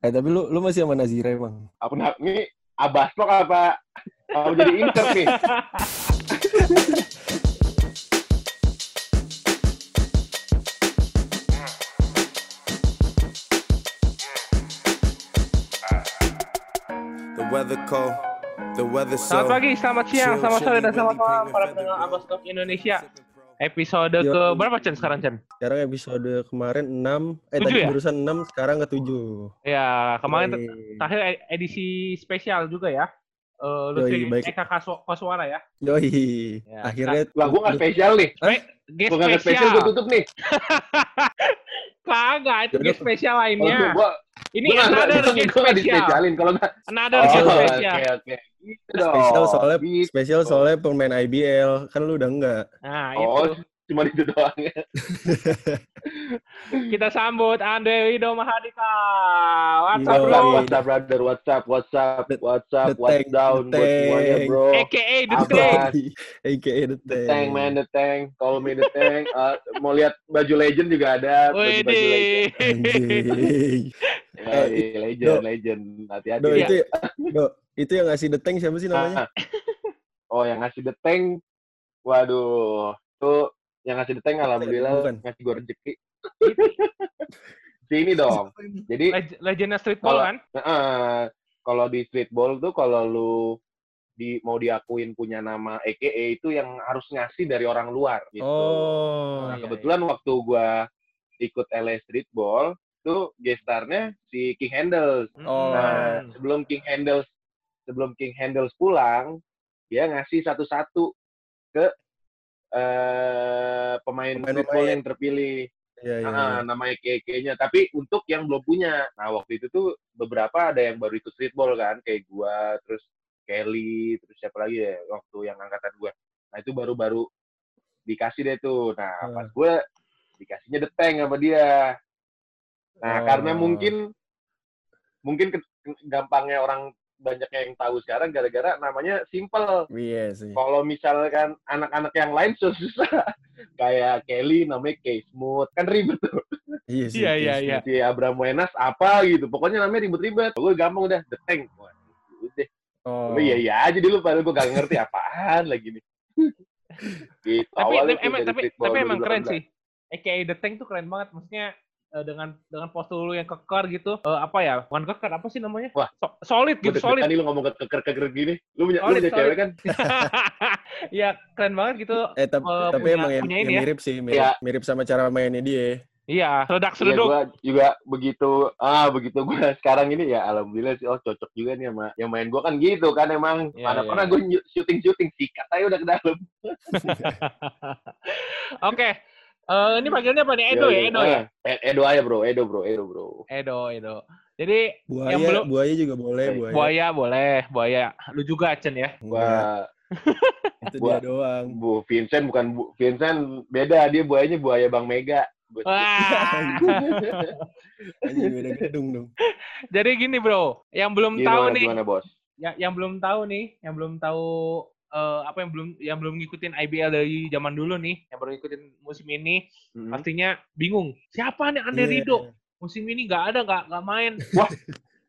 Eh tapi lu lu masih sama Nazira emang? Apa nah, ini abastok apa? Apa jadi insert nih? The weather cold. The weather so. Selamat pagi, selamat siang, selamat sore, dan selamat malam para pendengar Abastok Indonesia. Episode Yo. ke berapa Chen sekarang Chen? Sekarang episode kemarin 6, eh Tujuh tadi ya? barusan 6, sekarang ke 7. Ya kemarin Yoi. terakhir e- edisi spesial juga ya. Eh Lutfi Yoi, baik. Eka Koswara ya. Yoi. Ya, Akhirnya Lah gua nggak spesial nih. Spe- Gua nggak spesial, spesial. gua tutup nih. Kagak, itu guest spesial lainnya. gua, gua Ini gua another gua nggak spesial. dispesialin. Kalau nggak, Another oh, guest oke spesial. oke. Gitu dong. spesial soalnya Gitu. spesial soalnya pemain IBL. Kan lu udah enggak. Nah, Oh, itu. Cuma itu doang ya. Kita sambut Andre Wido Mahadika. What's up, Yo, bro? What's up, brother? What's up? What's up? The- What's up? the What's tank, down? the semuanya, tank. bro. AKA The Apa? Tank. AKA The The Tank. tank, man, the tank. Call me the tank. Uh, mau lihat baju legend juga ada. Baju-baju legend. Wih, Anjing. Ya, Eh, legend, Do. legend. Hati-hati. Do, ya. itu, do, itu yang ngasih The Tank siapa sih namanya? Ah. Oh, yang ngasih the tank. Waduh, tuh yang ngasih the tank alhamdulillah Bukan. ngasih gue rezeki. Sini dong. Jadi Leg- legendnya streetball Kalau- kan? eh, kalau di streetball tuh kalau lu di mau diakuin punya nama EKE itu yang harus ngasih dari orang luar gitu. Oh. Nah, iya, kebetulan waktu gua ikut LA Streetball tuh gestarnya si King Handles. Oh. Nah, sebelum King Handles sebelum King Handles pulang, dia ngasih satu-satu ke eh pemain streetball yang terpilih. Iya, iya. Ah, nama nya Tapi untuk yang belum punya. Nah, waktu itu tuh beberapa ada yang baru ikut streetball kan, kayak gua, terus Kelly, terus siapa lagi ya waktu yang angkatan gua. Nah, itu baru-baru dikasih deh tuh. Nah, Hmm. pas gua dikasihnya the tank sama dia. Nah, Oh. karena mungkin mungkin ke- gampangnya orang banyak yang tahu sekarang gara-gara namanya simple. Iya sih. Kalau misalkan anak-anak yang lain susah kayak Kelly namanya K Smooth kan ribet tuh. Iya sih. Iya, iya, iya. Si Abraham Wenas apa gitu. Pokoknya namanya ribet-ribet. Gue gampang udah the tank. Wah, udah. Oh. Tapi iya iya aja dulu padahal gue gak ngerti apaan lagi nih. gitu. Tapi awalnya tapi emang tapi, tapi emang keren 2018. sih. AKA The Tank tuh keren banget. Maksudnya eh, dengan dengan postur lu yang kekar gitu. Eh, apa ya? Bukan kekar, apa sih namanya? Wah. So- solid gitu, solid. nih lu ngomong ke keker-keker gini. Lu punya, lu Solid, punya solid. cewek kan? Iya, keren banget gitu. Eh tapi, Eh, tapi punya- emang yang, punya yang ya. mirip sih, mirip, Iya. mirip sama cara mainnya dia. Iya, Iya, seredak-sereduk. gue juga begitu, ah begitu gue sekarang ini ya alhamdulillah sih, oh cocok juga nih sama yang main gue kan gitu kan emang. Iya, Mana iya, pernah iya. gue syuting-syuting, sikat aja udah ke dalam. Oke. Eh, ini panggilnya apa nih? Edo ya, Edo ya? Eh, Edo aja bro, Edo bro, Edo bro. Edo, Edo. Jadi Buaya, Yang belum- buaya juga boleh, buaya. buaya boleh, buaya. Lu juga Cen ya? Wah, itu gua- dia doang. Bu Vincent bukan Bu Vincent beda dia buayanya buaya Bang Mega. Gua- Wah. Anjing beda gedung dong. Jadi gini bro, yang belum Gimana, tahu nih, gimana bos? yang, yang belum tahu nih, yang belum tahu eh, apa yang belum yang belum ngikutin IBL dari zaman dulu nih, yang baru ngikutin musim ini, Hmm. pastinya bingung. Siapa nih Andre Iya. Rido? Musim ini nggak ada, nggak nggak main. Wah.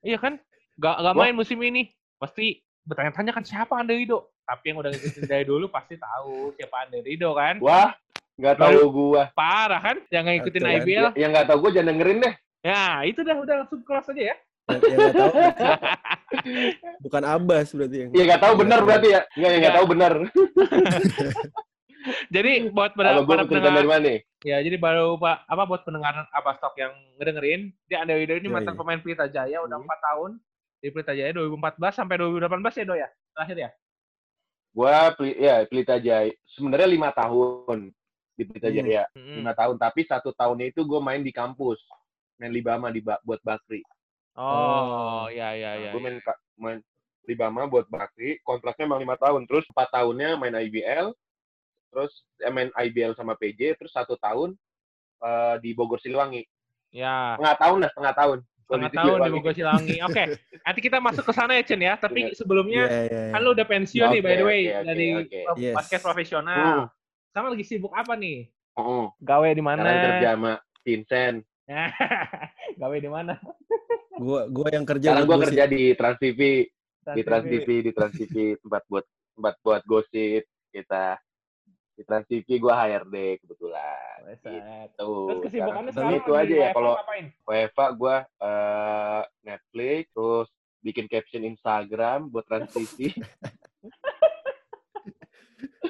iya kan? Nggak nggak main musim ini. Pasti bertanya-tanya kan siapa Andre Rido? Tapi yang udah ngikutin dari dulu pasti tahu siapa Andre Rido kan? Wah, nggak tahu gua. Parah kan? Yang ngikutin kan. IBL. Yang nggak tahu gua jangan dengerin deh. Ya, itu dah udah langsung kelas aja ya. Nggak tahu bukan Abbas berarti yang. Ya nggak tahu benar berarti ya. Nggak, nggak Ya. tahu benar. Jadi buat para cerita pendengar dari mana nih? Ya, jadi baru Pak apa buat pendengar Abastok yang ngedengerin, dia Anda Widodo ini Iya, mantan iya. pemain Pelita Jaya udah Hmm. empat tahun di Pelita Jaya 2014 sampai 2018 ya Do ya terakhir ya. Gua ya Pelita Jaya. Sebenarnya lima tahun di Pelita Hmm. Jaya. Hmm. Lima tahun. Tapi satu tahunnya itu gue main di kampus. Main Libama di buat Bakri. Oh, ya ya ya. gue ya. main ka- main Libama buat Bakri. Kontraknya emang lima tahun. Terus empat tahunnya main IBL. Terus eh, main IBL sama PJ. Terus satu tahun eh, di Bogor Siliwangi. Ya, Setengah tahun lah, setengah tahun. Setengah di tahun di Siliwangi. Bogor Silangi. Oke, nanti kita masuk ke sana ya Chen ya. Tapi sebelumnya Iya, iya, iya. kan lu udah pensiun nih by the way oke, dari oke. Yes. basket profesional. Hmm. Sekarang lagi sibuk apa nih? Oh, Gawe di mana? sekarang kerja sama Vincent. Gawe di mana? Gua gua yang kerja Sekarang gosip. kerja di Trans TV, di Trans TV, di Trans TV tempat buat tempat buat gosip kita. Di Trans TV gue HRD kebetulan. Gitu. Terus kesibukannya Sekarang- sekarang itu lagi aja ya kalau? WFA gue eh Netflix, terus bikin caption Instagram buat Trans TV.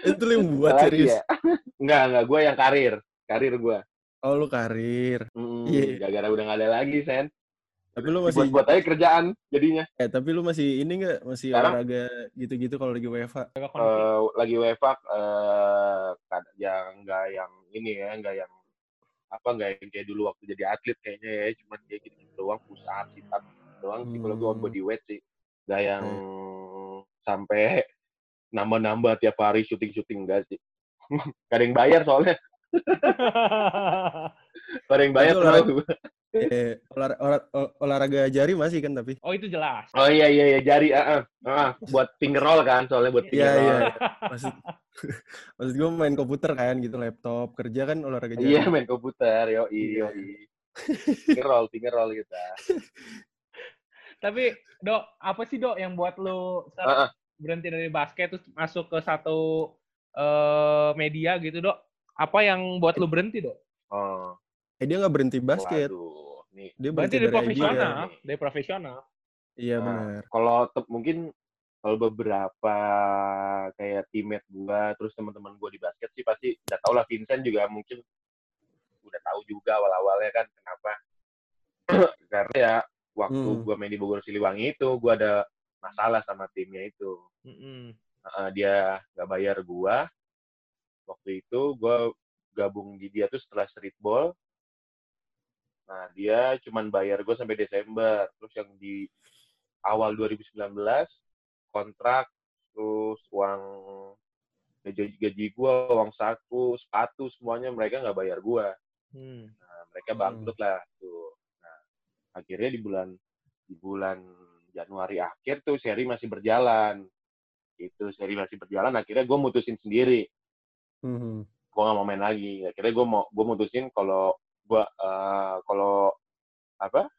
Itu lu yang buat Apalagi serius. ya? Enggak, enggak. Gue yang karir. Karir gue. Oh, lu karir. Hmm, Iya. Gara-gara udah nggak ada lagi, Sen. Tapi lu masih Buat-buat aja kerjaan jadinya. eh tapi lu masih ini enggak masih Sekarang? olahraga gitu-gitu kalau lagi? Jaga kondisi. Eh, lagi WFA eh kad- yang enggak yang ini ya, enggak yang apa enggak yang kayak dulu waktu jadi atlet kayaknya ya, cuman kayak gitu doang, push up, sit up doang sih kalau gua Hmm. body weight sih. Enggak yang sampai nambah-nambah tiap hari syuting-syuting enggak sih. Gak ada yang bayar soalnya. Gak ada yang bayar Itu soalnya. Eh, olah- olah- ol- olahraga jari masih kan tapi? oh itu jelas. Oh iya iya iya jari ah ah. Ah, buat finger roll kan soalnya buat finger Iya, roll. iya. Maksud maksud gue main komputer kan gitu laptop kerja kan olahraga jari. Iya main komputer, yo Iya. yo Finger roll, finger roll kita. Tapi dok, apa sih dok yang buat lu Ah, sekarang ah. berhenti dari basket terus masuk ke satu eh, media gitu dok? Apa yang buat lu berhenti dok? Oh, Eh dia nggak berhenti basket. waduh. Nih, Dia berhenti dari dari profesional, IBL. dari profesional. Iya Nah, benar. kalau te- mungkin kalau beberapa kayak teammate gua terus teman-teman gua di basket sih pasti udah tau lah Vincent juga mungkin udah tahu juga awal-awalnya kan kenapa karena ya waktu Hmm. gua main di Bogor Siliwangi itu gua ada masalah sama timnya itu. Heeh, dia nggak bayar gua waktu itu gua gabung di dia tuh setelah streetball nah dia cuman bayar gua sampai Desember terus yang di awal 2019 kontrak terus uang gaji gaji gua uang saku sepatu semuanya mereka nggak bayar gua Hmm. nah, mereka Hmm. bangkrut lah tuh nah akhirnya di bulan di bulan Januari akhir tuh seri masih berjalan itu seri masih berjalan akhirnya gue mutusin sendiri Mhm. gue gak mau main lagi akhirnya gue mau gue mutusin kalau gue eh, kalau apa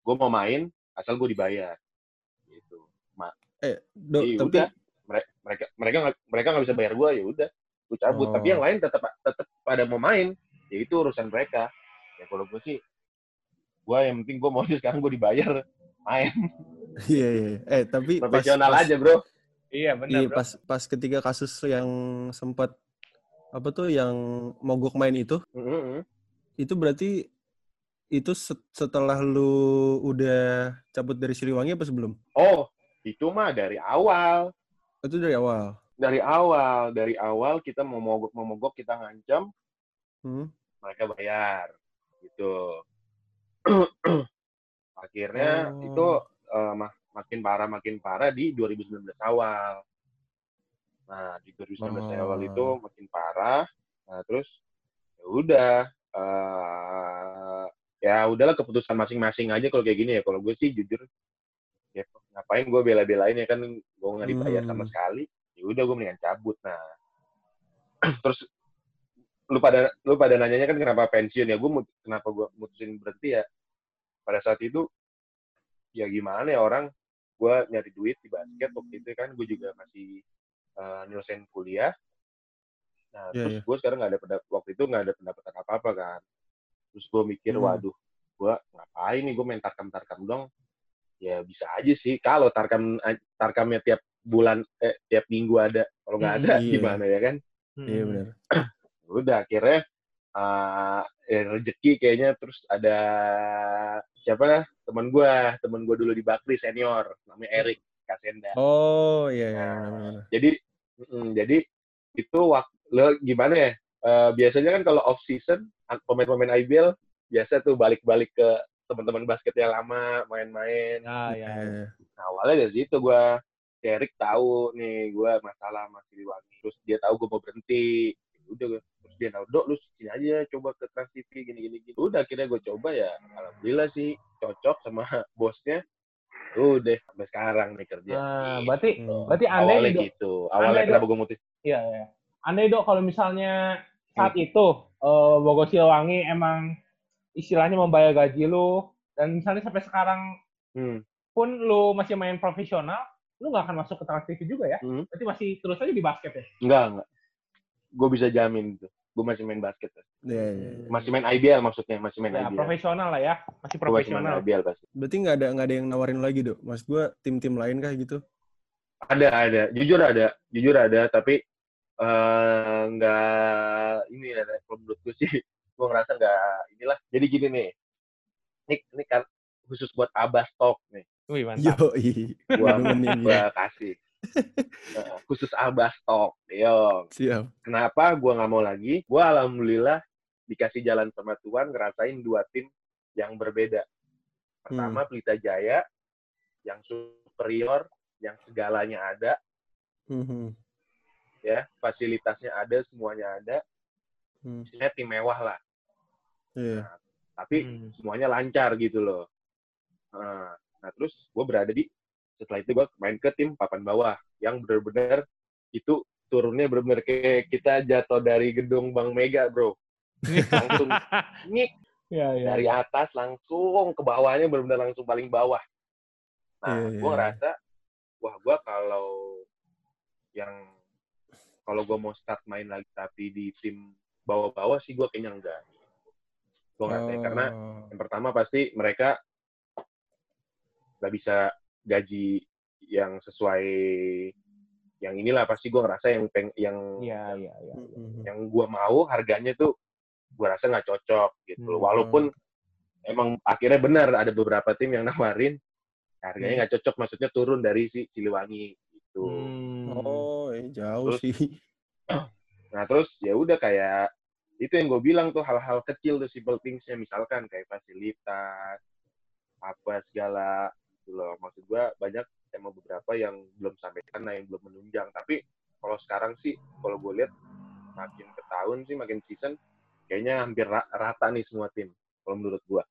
gue mau main asal gue dibayar gitu Eh, do, Iya, tapi udah. mereka mereka mereka nggak mereka nggak bisa bayar gue ya udah gue cabut tapi Oh. yang lain tetap tetap pada mau main ya itu urusan mereka ya kalau gue sih gue yang penting gue mau sekarang gue dibayar main iya iya. Eh tapi profesional pas, aja bro Iya benar Iya bro. pas pas ketika kasus yang sempat apa tuh yang mogok main itu Mm-mm. Itu berarti itu set- setelah lu udah cabut dari Siliwangi apa sebelum? oh itu mah dari awal Itu dari awal. dari awal dari awal kita mau mogok mau mogok kita ngancam Hmm. mereka bayar gitu akhirnya Oh. itu mak- makin parah makin parah di 2019 awal nah di 2019 awal Oh. itu makin parah nah terus ya udah eh, ya udahlah keputusan masing-masing aja kalau kayak gini ya. Kalau gue sih jujur ya ngapain gue bela-belain ya kan gue nggak dibayar sama Hmm. sekali. Ya udah gue mendingan cabut. Nah terus lu pada lu pada nanyanya kan kenapa pensiun ya? Gue kenapa gue mutusin berhenti ya? Pada saat itu ya gimana ya orang? Gue nyari duit di basket waktu itu kan gue juga masih uh, nyelesain kuliah nah Iya, terus iya. gue sekarang nggak ada pendap- waktu itu nggak ada pendapatan apa apa kan terus gue mikir Hmm. waduh gue ngapain nih gue main tarkam tarkam dong ya bisa aja sih kalau tarkam tarkamnya tiap bulan eh tiap minggu ada kalau nggak Hmm, ada iya. gimana ya kan Iya Hmm. benar. udah akhirnya uh, ya, rezeki kayaknya terus ada siapa lah teman gua teman gua dulu di Bakri senior namanya Erik Kasenda Oh iya iya Nah, jadi mm, jadi itu waktu lo gimana ya Eh, biasanya kan kalau off season pemain-pemain IBL biasa tuh balik-balik ke teman-teman basket yang lama main-main Ah, ya. Iya. Nah, awalnya dari situ gue, Erik tahu nih gue masalah sama Siliwangi. Terus dia tahu gue mau berhenti. Ya Udah gue, terus dia tahu, dok lu sini aja coba ke Trans TV gini gini gini. Udah akhirnya gue coba ya, alhamdulillah sih cocok sama bosnya. Udah sampai sekarang nih kerja. Nah, Gitu. berarti Hmm. berarti aneh awalnya gitu. Awalnya kenapa gue mutus? Iya, iya. Andai dok kalau misalnya saat itu eh Bogor Silwangi emang istilahnya membayar gaji lu dan misalnya sampai sekarang Hmm. pun lu masih main profesional, lu nggak akan masuk ke Trans TV juga ya? Hmm. Berarti masih terus aja di basket ya? Enggak, enggak. Gue bisa jamin itu. Gue masih main basket. Iya, iya. Masih main IBL maksudnya, masih main Ya, IBL. profesional lah ya, masih Gue masih main profesional. IBL pasti. Berarti nggak ada nggak ada yang nawarin lagi dok? Mas gue tim-tim lain kah gitu? Ada, ada. Jujur ada. Jujur ada, tapi eh nggak ini ya, kalau menurut gue sih, gue ngerasa nggak inilah. Jadi gini nih, ini, ini kan khusus buat Abas Talk nih. Wih, mantap. Yo, i. Gua, Nemenin gua ya. kasih. Nah, khusus Abas Talk, yo. Siap. Kenapa gue nggak mau lagi? Gue alhamdulillah dikasih jalan sama Tuhan ngerasain dua tim yang berbeda. Pertama Pelita Jaya yang superior, yang segalanya ada, Mhm. Ya fasilitasnya ada, semuanya ada. Hmm. Tim mewah lah, Iya. tapi Hmm. semuanya lancar gitu loh. Nah, nah, terus gue berada di setelah itu gue main ke tim papan bawah yang benar-benar itu turunnya benar-benar kayak kita jatuh dari gedung Bank Mega bro langsung nyik ya, ya. dari atas langsung ke bawahnya benar-benar langsung paling bawah. Nah, Iya, gue iya. ngerasa, wah gue kalau yang kalau gue mau start main lagi tapi di tim bawah-bawah sih gue kayaknya enggak. Gue nggak tahu karena Oh. yang pertama pasti mereka nggak bisa gaji yang sesuai yang inilah pasti gue ngerasa yang peng, yang Iya, iya, iya. Mhm. yang gue mau harganya tuh gue rasa nggak cocok gitu. Hmm. walaupun emang akhirnya benar ada beberapa tim yang nawarin harganya nggak cocok maksudnya turun dari si Siliwangi gitu Hmm. Oh, jauh Terus- sih. nah terus ya udah kayak itu yang gue bilang tuh hal-hal kecil tuh simple thingsnya misalkan kayak fasilitas apa segala gitu loh maksud gue banyak emang beberapa yang belum sampai sana yang belum menunjang tapi kalau sekarang sih kalau gue lihat makin ke tahun sih makin season kayaknya hampir ra- rata nih semua tim kalau menurut gue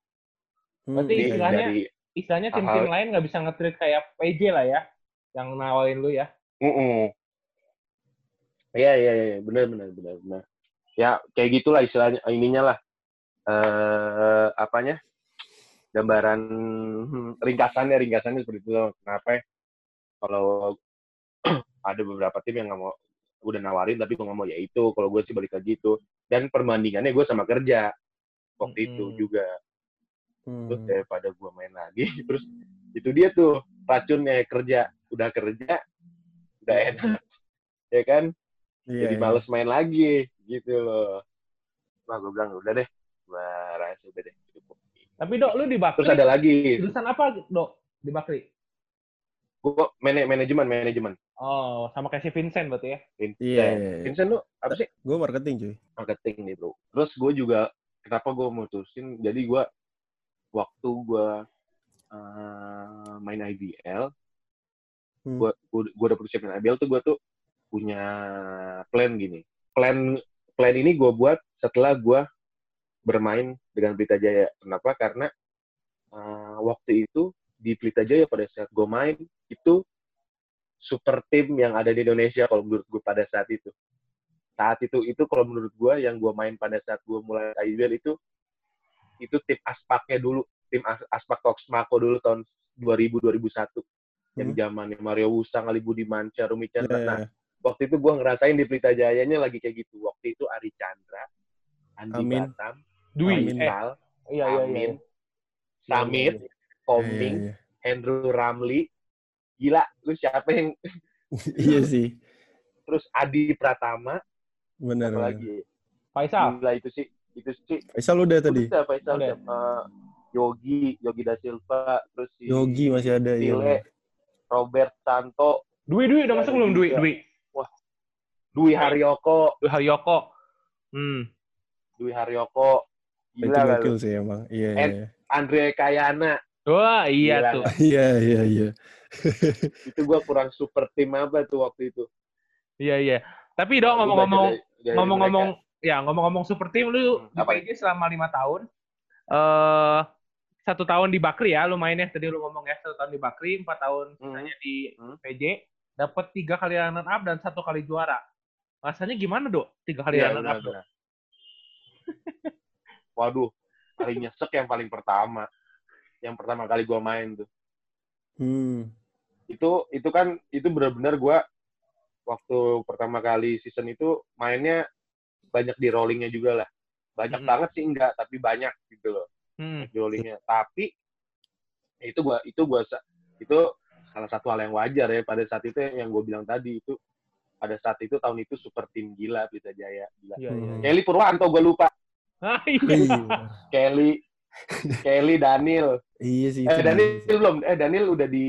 Hmm, Berarti iya, iya. istilahnya- dari Istilahnya tim-tim lain nggak bisa nge-treat kayak PJ lah ya, yang nawarin lu ya. Mm-mm. Iya iya iya benar benar benar benar. Ya kayak gitulah istilahnya ininya lah. Eh apanya? Gambaran hmm, ringkasannya ringkasannya seperti itu. Kenapa? ya? Kalau ada beberapa tim yang nggak mau udah nawarin tapi gue nggak mau ya itu. Kalau gue sih balik lagi itu. Dan perbandingannya gue sama kerja waktu itu Mm-mm. juga. Hmm. Terus daripada gue main lagi, terus itu dia tuh racunnya kerja. Udah kerja, udah enak, ya kan? Iya, jadi iya. males main lagi gitu loh. Wah gue bilang udah deh, gue rasa udah deh. cukup. Tapi dok, lu di Bakri, Terus ada lagi, jurusan apa dok di Bakri? gue man manajemen manajemen. Oh, sama kayak si Vincent berarti ya? Vincent, Iya, iya, iya. Vincent lu apa sih? Gue marketing cuy. Marketing nih bro. Terus gue juga kenapa gue mutusin? Jadi gue waktu gue uh, main IBL, Hmm. gue gue udah persiapin IBL tuh gue tuh punya plan gini. Plan plan ini gue buat setelah gue bermain dengan Pelita Jaya. Kenapa? Karena uh, waktu itu di Pelita Jaya pada saat gue main itu super tim yang ada di Indonesia kalau menurut gue pada saat itu. Saat itu itu kalau menurut gue yang gue main pada saat gue mulai IBL itu itu tim Aspaknya dulu, tim As Aspak Toksmako dulu tahun 2000 2001 yang Hmm. zamannya Mario Wusang, Ali Budi Manca, Rumi Chandra. Iya, Nah, iya. Waktu itu gue ngerasain di Pelita Jayanya lagi kayak gitu. Waktu itu Ari Chandra, Andi Amin. Batam, Dwi, Amin. eh, Sal, iya, iya, iya. Amin, Iya, Samit, iya, iya. Koming, Iya, Andrew Ramli. Gila, lu siapa yang iya. Iya sih. terus Adi Pratama, Benar. lagi? Faisal, Gila itu sih, itu sih. Faisal udah tadi. Udah, Faisal, Udah. siapa? Yogi, Yogi da Silva, terus si Yogi masih ada ya. Tile, Robert Santo, Dwi, Dwi, udah Iya, masuk belum Dwi? Dwi, Dwi Haryoko, Dwi Haryoko. Hmm. Dwi Haryoko. Itu Gila lah gokil lu. sih emang. Iya, And- iya. Andre Kayana, Wah, iya Gila, tuh. Iya, iya, iya. itu gua kurang super tim apa tuh waktu itu. Iya, iya. Tapi dok, Gua ngomong-ngomong, mereka. ya ngomong-ngomong super team lu Hmm, di apa PJ selama lima tahun eh satu tahun di Bakri ya lu mainnya tadi lu ngomong ya satu tahun di Bakri empat tahun Hmm. sisanya di Hmm. PJ dapat tiga kali runner up dan satu kali juara rasanya gimana dok tiga benar, up dok benar. Waduh, paling nyesek yang paling pertama. Yang pertama kali gua main tuh. Hmm. Itu itu kan itu benar-benar gua waktu pertama kali season itu mainnya banyak di rollingnya juga lah. Banyak Mm-mm. banget sih enggak, tapi banyak gitu loh Hmm. di rollingnya. Tapi ya itu gua itu gua itu salah satu hal yang wajar ya pada saat itu yang gue bilang tadi itu pada saat itu tahun itu super tim gila Pelita Jaya gila. Iya, iya. Hmm. Kelly Purwanto gue lupa. Ah, iya. Iya. Kelly Kelly Daniel. Iya sih. Eh itu Daniel dia. belum. Eh Daniel udah di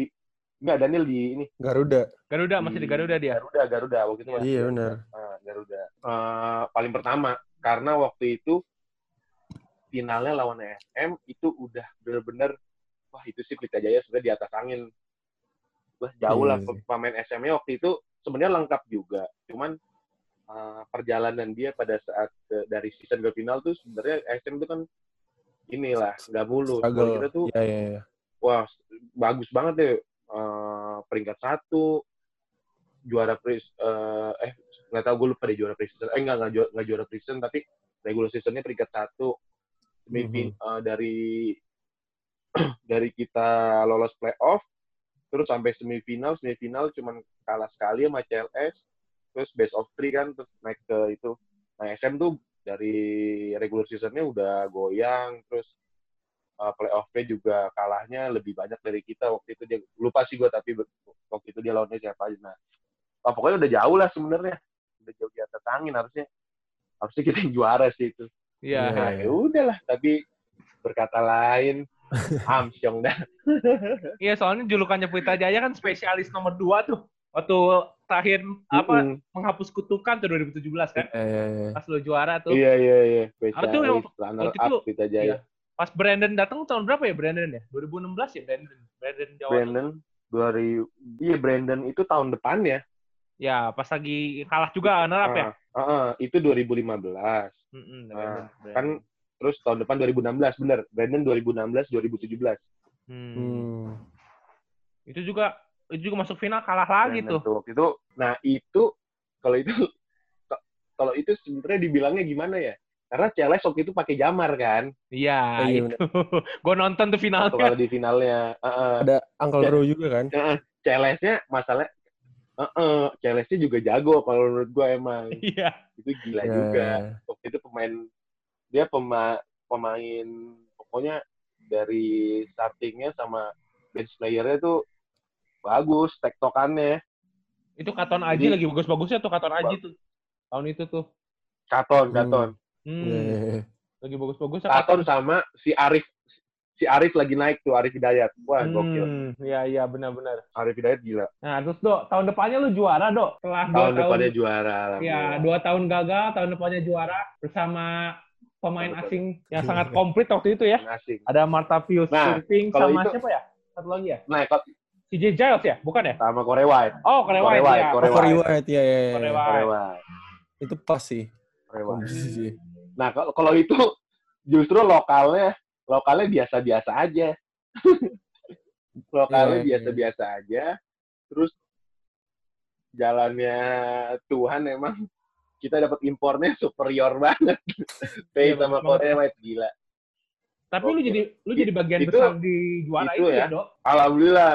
enggak Daniel di ini Garuda. Garuda masih di Garuda dia. Garuda Garuda waktu itu masih Iya benar. Ah, Garuda. Eh, paling pertama karena waktu itu finalnya lawan SM itu udah bener-bener wah itu sih Pelita Jaya sudah di atas angin. Wah jauh lah Iya sih. pemain SM-nya waktu itu sebenarnya lengkap juga. Cuman eh, perjalanan dia pada saat ke- dari season ke final tuh sebenarnya SM itu kan inilah nggak mulus. Kalau Struggle. kita tuh Iya iya iya. wah bagus banget deh Eh, peringkat satu juara pre eh eh nggak tahu gue lupa deh juara preseason eh nggak nggak juara, nggak juara preseason tapi regular seasonnya peringkat satu Semifin- eh, dari dari kita lolos playoff terus sampai semifinal semifinal cuman kalah sekali sama CLS terus best of three kan terus naik ke itu. Nah SM tuh dari regular seasonnya udah goyang terus uh, playoff-nya juga kalahnya lebih banyak dari kita. Waktu itu dia lupa sih gue tapi waktu itu dia lawannya siapa aja. Nah oh, pokoknya udah jauh lah sebenarnya. Udah jauh di atas angin harusnya. Harusnya kita yang juara sih itu. Iya. nah ya udahlah tapi berkata lain Amsyong dah Iya, soalnya julukannya Pelita Jaya kan spesialis nomor 2 tuh. Waktu terakhir apa Mm-mm. menghapus kutukan tuh 2017 kan. Iya iya iya. Pas lo juara tuh. iya iya iya Apa tuh yang spesialis runner waktu itu- up kita jaya iya. Pas Brandon datang tahun berapa ya Brandon ya? 2016 ya Brandon. Brandon Jawa. Brandon 2000 iya Brandon itu tahun depan ya Ya, pas lagi kalah juga runner up ya. Ah, ah, ah, itu 2015 Mm-mm, Ah, Brandon, Brandon. kan terus tahun depan 2016 bener Brandon 2016 2017 Hmm. Hmm. Itu juga itu juga masuk final kalah lagi Brandon tuh. waktu itu nah itu kalau itu kalau itu sebenarnya dibilangnya gimana ya karena CLS waktu itu pakai jamar kan Iya, Oh, iya, itu. Gue nonton tuh finalnya. kalau di finalnya Ah, ah. Ada Uncle. Bro juga kan? CLS-nya masalah Heeh, CLS-nya juga jago kalau menurut gua emang Iya. itu gila Iya, juga iya. waktu itu pemain dia pema, pemain pokoknya dari startingnya sama bench playernya tuh bagus tektokannya Itu Katon Aji Jadi- lagi bagus-bagusnya tuh Katon Aji tuh. Tahun itu tuh. Katon Hmm. Katon Hmm. Iya. Lagi bagus-bagusnya Katon sama si Arif si Arif lagi naik tuh Arif Hidayat wah gokil Hmm, iya iya benar-benar. Arif Hidayat gila Nah, terus Dok, tahun depannya lu juara, Dok. Setelah dua tahun tahun, depannya juara ya, dua tahun gagal, tahun depannya juara bersama pemain asing yang sangat komplit waktu itu ya. asing Ada Marta Pius Nah, kalau sama itu- siapa ya? Satu lagi ya? nah kalau CJ Giles ya? Bukan ya? sama Korea White Oh, Korea Korea White White, ya. Korea Oh, White. White ya ya. ya. Korea ya. White. Korea White Itu pas sih. Korea White. Nah, kalau kalau itu justru lokalnya lokalnya biasa-biasa aja. lokalnya Iya, iya. biasa-biasa aja. Terus jalannya Tuhan emang kita dapat impornya superior banget. Pay Iya, sama banget Korea White gila. Tapi lu Oke. jadi lu jadi bagian Itu- besar di juara itu itu, ya, ya. Dok. Alhamdulillah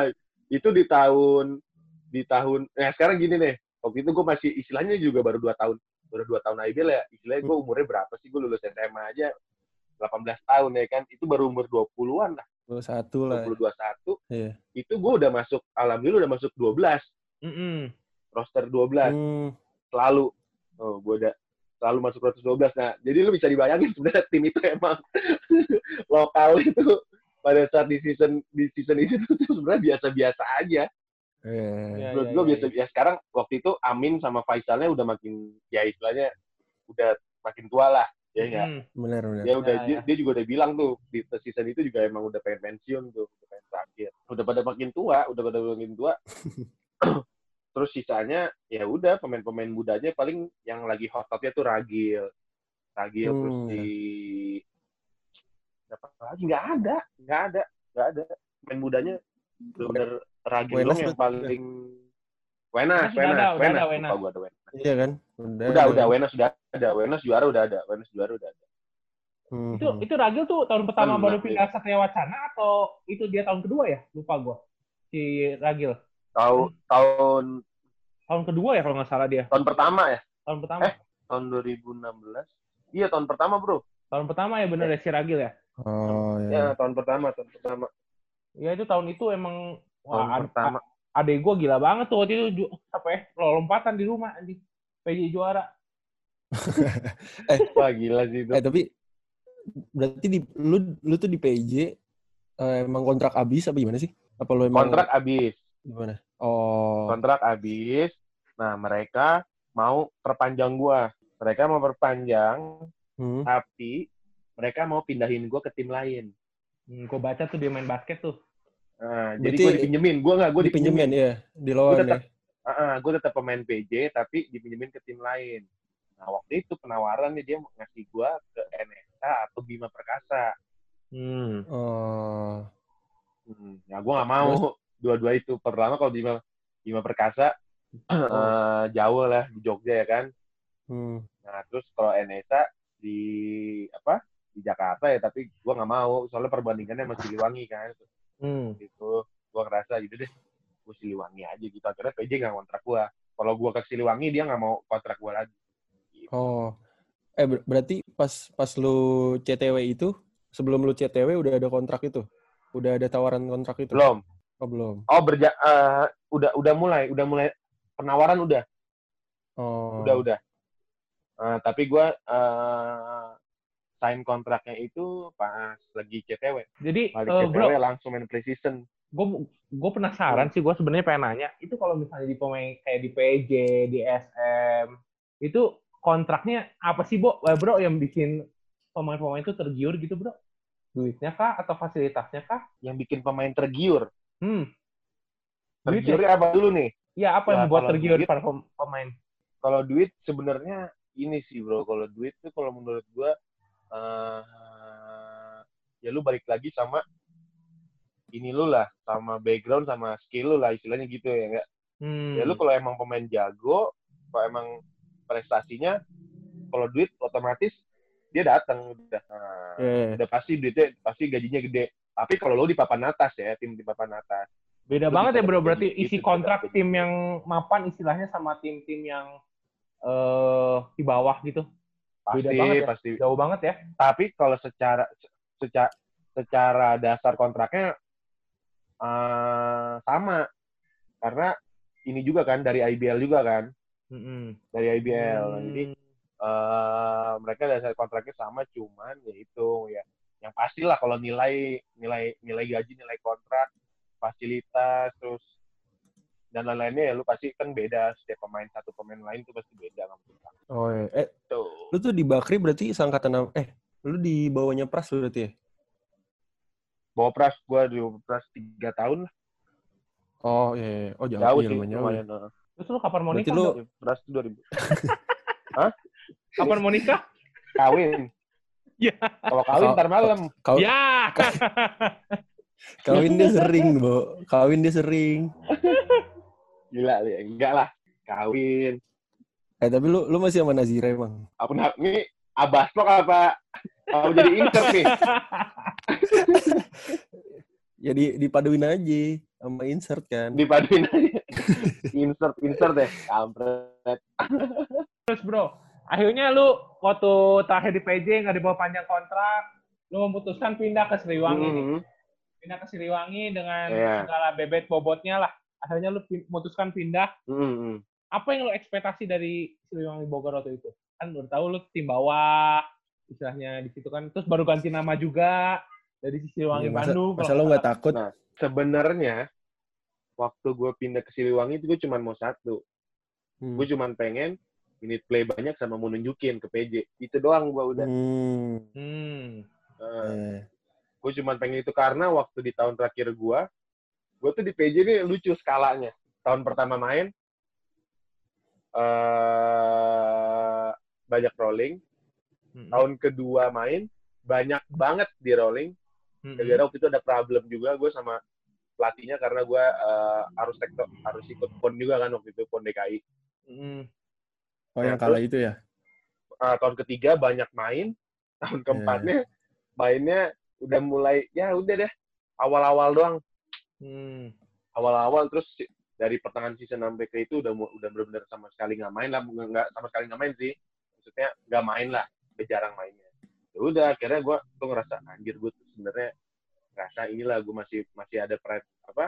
itu di tahun di tahun nah sekarang gini nih waktu itu gue masih istilahnya juga baru dua tahun baru dua tahun IBL ya istilahnya gue umurnya berapa sih gue lulus SMA aja 18 tahun ya kan itu baru umur 20-an lah Dua satu lah. 20 21 Iya. itu gue udah masuk alhamdulillah udah masuk 12 Mm-mm. roster 12 Hmm. selalu oh gue udah selalu masuk roster 12 nah jadi lu bisa dibayangin sebenarnya tim itu emang lokal itu pada saat di season di season itu tuh sebenarnya biasa-biasa aja Iya. Iya, menurut iya, gue iya, biasa ya sekarang waktu itu Amin sama Faisalnya udah makin ya istilahnya udah makin tua lah ya enggak Mm. Benar benar. dia udah Ya, dia, ya. dia juga udah bilang tuh di season itu juga emang udah pengen pensiun tuh udah pengen terakhir udah pada makin tua udah pada makin tua terus sisanya ya udah pemain-pemain mudanya paling yang lagi hot topnya tuh Ragil Ragil terus Hmm. di dapat lagi nggak ada nggak ada nggak ada pemain mudanya bener Ragil Wenas yang paling Wenas, Wenas Wenas, Wenas, gua ada Wenas. Iya kan? Udah. Udah, udah, Wenas sudah ada, Wenas juara udah ada, Wenas juara udah ada. Hmm. Itu itu Ragil tuh tahun pertama Kan, baru pindah Satria Wacana atau itu dia tahun kedua ya? Lupa gua. si Ragil? Tahun tahun Tahun kedua ya kalau nggak salah dia. tahun pertama ya? Tahun pertama. Eh. Tahun 2016. Iya, tahun pertama, Bro. Tahun pertama ya bener ya si Ragil ya. Oh Ya, ya. tahun pertama, tahun pertama. Ya itu tahun itu emang Tahun wah ad, pertama. adek gue gila banget tuh waktu itu apa ya lompatan di rumah anjing. PJ juara. Wah, gila sih itu. Eh tapi berarti di lu lu tuh di PJ eh, emang kontrak habis apa gimana sih? Apa lu emang Kontrak habis. gimana? Oh. Kontrak habis. Nah, mereka mau perpanjang gua. Mereka mau perpanjang, Hmm. tapi mereka mau pindahin gua ke tim lain. Hmm, gue baca tuh dia main basket tuh. Nah, jadi gue dipinjemin. Gue nggak, gue dipinjemin. Dipinjemin ya, di lawan Gua ya. Ah, gue tetap pemain PJ, tapi dipinjemin ke tim lain. Nah, waktu itu penawarannya dia mau ngasih gue ke NSA atau Bima Perkasa. Hmm. Oh. Hmm, ya gue nggak mau dua-dua itu. Pertama kalau Bima, Bima Perkasa eh, jauh lah di Jogja ya kan. Hmm. Nah, terus kalau NSA di apa di Jakarta ya, tapi gue nggak mau soalnya perbandingannya sama Siliwangi kan. Hmm. Gitu, gue ngerasa gitu deh, gue Siliwangi aja gitu. Akhirnya PJ nggak kontrak gue. Kalau gue ke Siliwangi dia nggak mau kontrak gue lagi. Oh. Eh ber- berarti pas pas lu CTW itu sebelum lu CTW udah ada kontrak itu? Udah ada tawaran kontrak itu? Belum. Oh, belum. Oh berja eh, udah udah mulai, udah mulai penawaran udah, Oh. udah udah. Eh, tapi gue eh, sign kontraknya itu pas lagi CTW. Jadi Balik eh, bro, CTW langsung main preseason. gue gue penasaran sih gue sebenarnya pengen nanya itu kalau misalnya di pemain kayak di PJ di SM itu kontraknya apa sih? Eh, bro yang bikin pemain-pemain itu tergiur gitu bro duitnya kah atau fasilitasnya kah Yang bikin pemain tergiur. Hmm Duit ya? Apa dulu nih? ya apa yang Ya, membuat kalau tergiur duit- para pem- pemain Kalau duit sebenarnya ini sih bro. Kalau duit tuh kalau menurut gue eh ya lu balik lagi sama ini lu lah, sama background sama skill lu lah istilahnya gitu ya enggak? hmm. Ya lu kalau emang pemain jago, kalau emang prestasinya, kalau duit otomatis dia datang udah. Nah, Iya. udah pasti duitnya pasti gajinya gede. Tapi kalau lu di papan atas ya, tim di papan atas. beda banget ya bro berarti isi kontrak tim yang mapan istilahnya sama tim-tim yang eh di bawah gitu Pasti, Beda banget ya. pasti. jauh banget ya Tapi kalau secara secara secara dasar kontraknya eh, sama. Karena ini juga kan dari IBL juga kan, Mm-mm. dari IBL. Hmm. Jadi eh mereka dasar kontraknya sama cuman ya itu ya yang pastilah kalau nilai nilai nilai gaji nilai kontrak fasilitas terus dan lain-lainnya ya lu pasti kan beda setiap pemain satu pemain lain tuh pasti beda nggak mungkin sama. Oh, iya. Eh, Tuh. lu tuh di Bakri berarti sangkatan? Eh, lu di bawahnya Pras berarti ya? bawa pras gua di pras tiga tahun lah Oh, iya. iya. Oh, jauh, jauh sih lumayan jauh. lumayan terus lu kapan mau Berarti nikah lu- Bro? pras tuh 2000 kapan mau nikah kawin ya kalau kawin ntar malam. Kau, ya. Kawin dia sering, Bo. Kawin dia sering. gila ya enggak lah. Kawin. Eh, tapi lu lu masih sama Nazira emang? apa nah, ini abastok apa? Apa jadi insert nih. Jadi dipaduin aja sama insert kan. dipaduin aja. Insert insert deh. Kampret. Terus bro akhirnya lu waktu terakhir di PJ nggak dibawa panjang kontrak lu memutuskan pindah ke Siliwangi nih. Mhm. pindah ke Siliwangi dengan Iya. segala bebet bobotnya lah akhirnya lu memutuskan pindah Mhm. apa yang lu ekspektasi dari Siliwangi Bogor waktu itu kan udah tahu lu tim bawah istilahnya di situ kan terus baru ganti nama juga dari Siliwangi Iya, masa, Bandung masa lu nggak nggak takut? Nah, sebenarnya waktu gue pindah ke Siliwangi itu gue cuma mau satu Hmm. gue cuma pengen minute play banyak sama mau nunjukin ke PJ itu doang gue udah Hmm. hmm. Eh, Eh. gue cuma pengen itu karena waktu di tahun terakhir gue gue tuh di PJ ini lucu skalanya tahun pertama main eh banyak rolling Hmm. tahun kedua main banyak banget di rolling Hmm. gara-gara waktu itu ada problem juga gue sama pelatihnya karena gue eh, harus tekto, harus ikut pon juga kan waktu itu pon DKI Hmm. Oh, Nah, yang kalah itu ya? Eh, tahun ketiga banyak main tahun keempatnya mainnya udah mulai ya udah deh awal-awal doang Hmm. awal-awal terus dari pertengahan season sampai ke itu udah udah benar-benar sama sekali nggak main lah nggak sama sekali nggak main sih maksudnya nggak main lah udah jarang mainnya ya udah akhirnya gue tuh ngerasa anjir gue tuh sebenarnya ngerasa inilah gue masih masih ada pride apa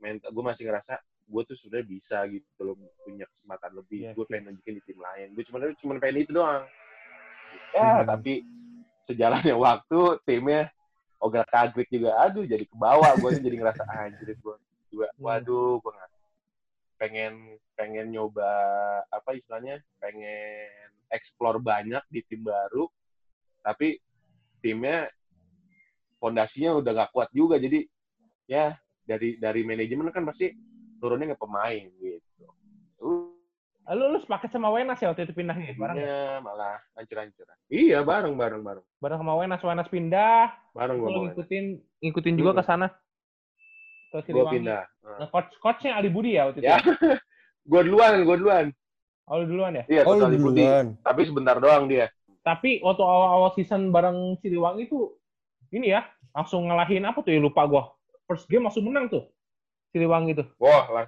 mental gue masih ngerasa gue tuh sudah bisa gitu belum punya kesempatan lebih. Iya gue pengen nunjukin di tim lain. Gue cuma cuma pengen itu doang. Ya Hmm. tapi sejalannya waktu timnya ogah kagrik juga. Aduh jadi ke bawah. Gue jadi ngerasa anjir gue juga Hmm. waduh gue nggak pengen pengen nyoba apa istilahnya pengen explore banyak di tim baru. Tapi timnya fondasinya udah gak kuat juga. Jadi ya dari dari manajemen kan pasti turunnya ke pemain gitu uh, Lu, lu sepaket sama Wenas ya waktu itu pindahnya? Bareng, ya? jadinya malah hancur-hancur iya bareng bareng bareng bareng sama Wenas. Wenas pindah, bareng lu gue ngikutin ngikutin juga ke sana. Ke gue pindah Nah, coach coachnya Ali Budi ya waktu itu. Ya. gue duluan gue duluan Oh, lu duluan ya. iya Oh, Ali Budi. duluan. tapi sebentar doang dia Tapi waktu awal-awal season bareng Siliwangi itu ini ya, langsung ngalahin apa tuh ya lupa gua. First game langsung menang tuh. Siliwangi tuh. wah lah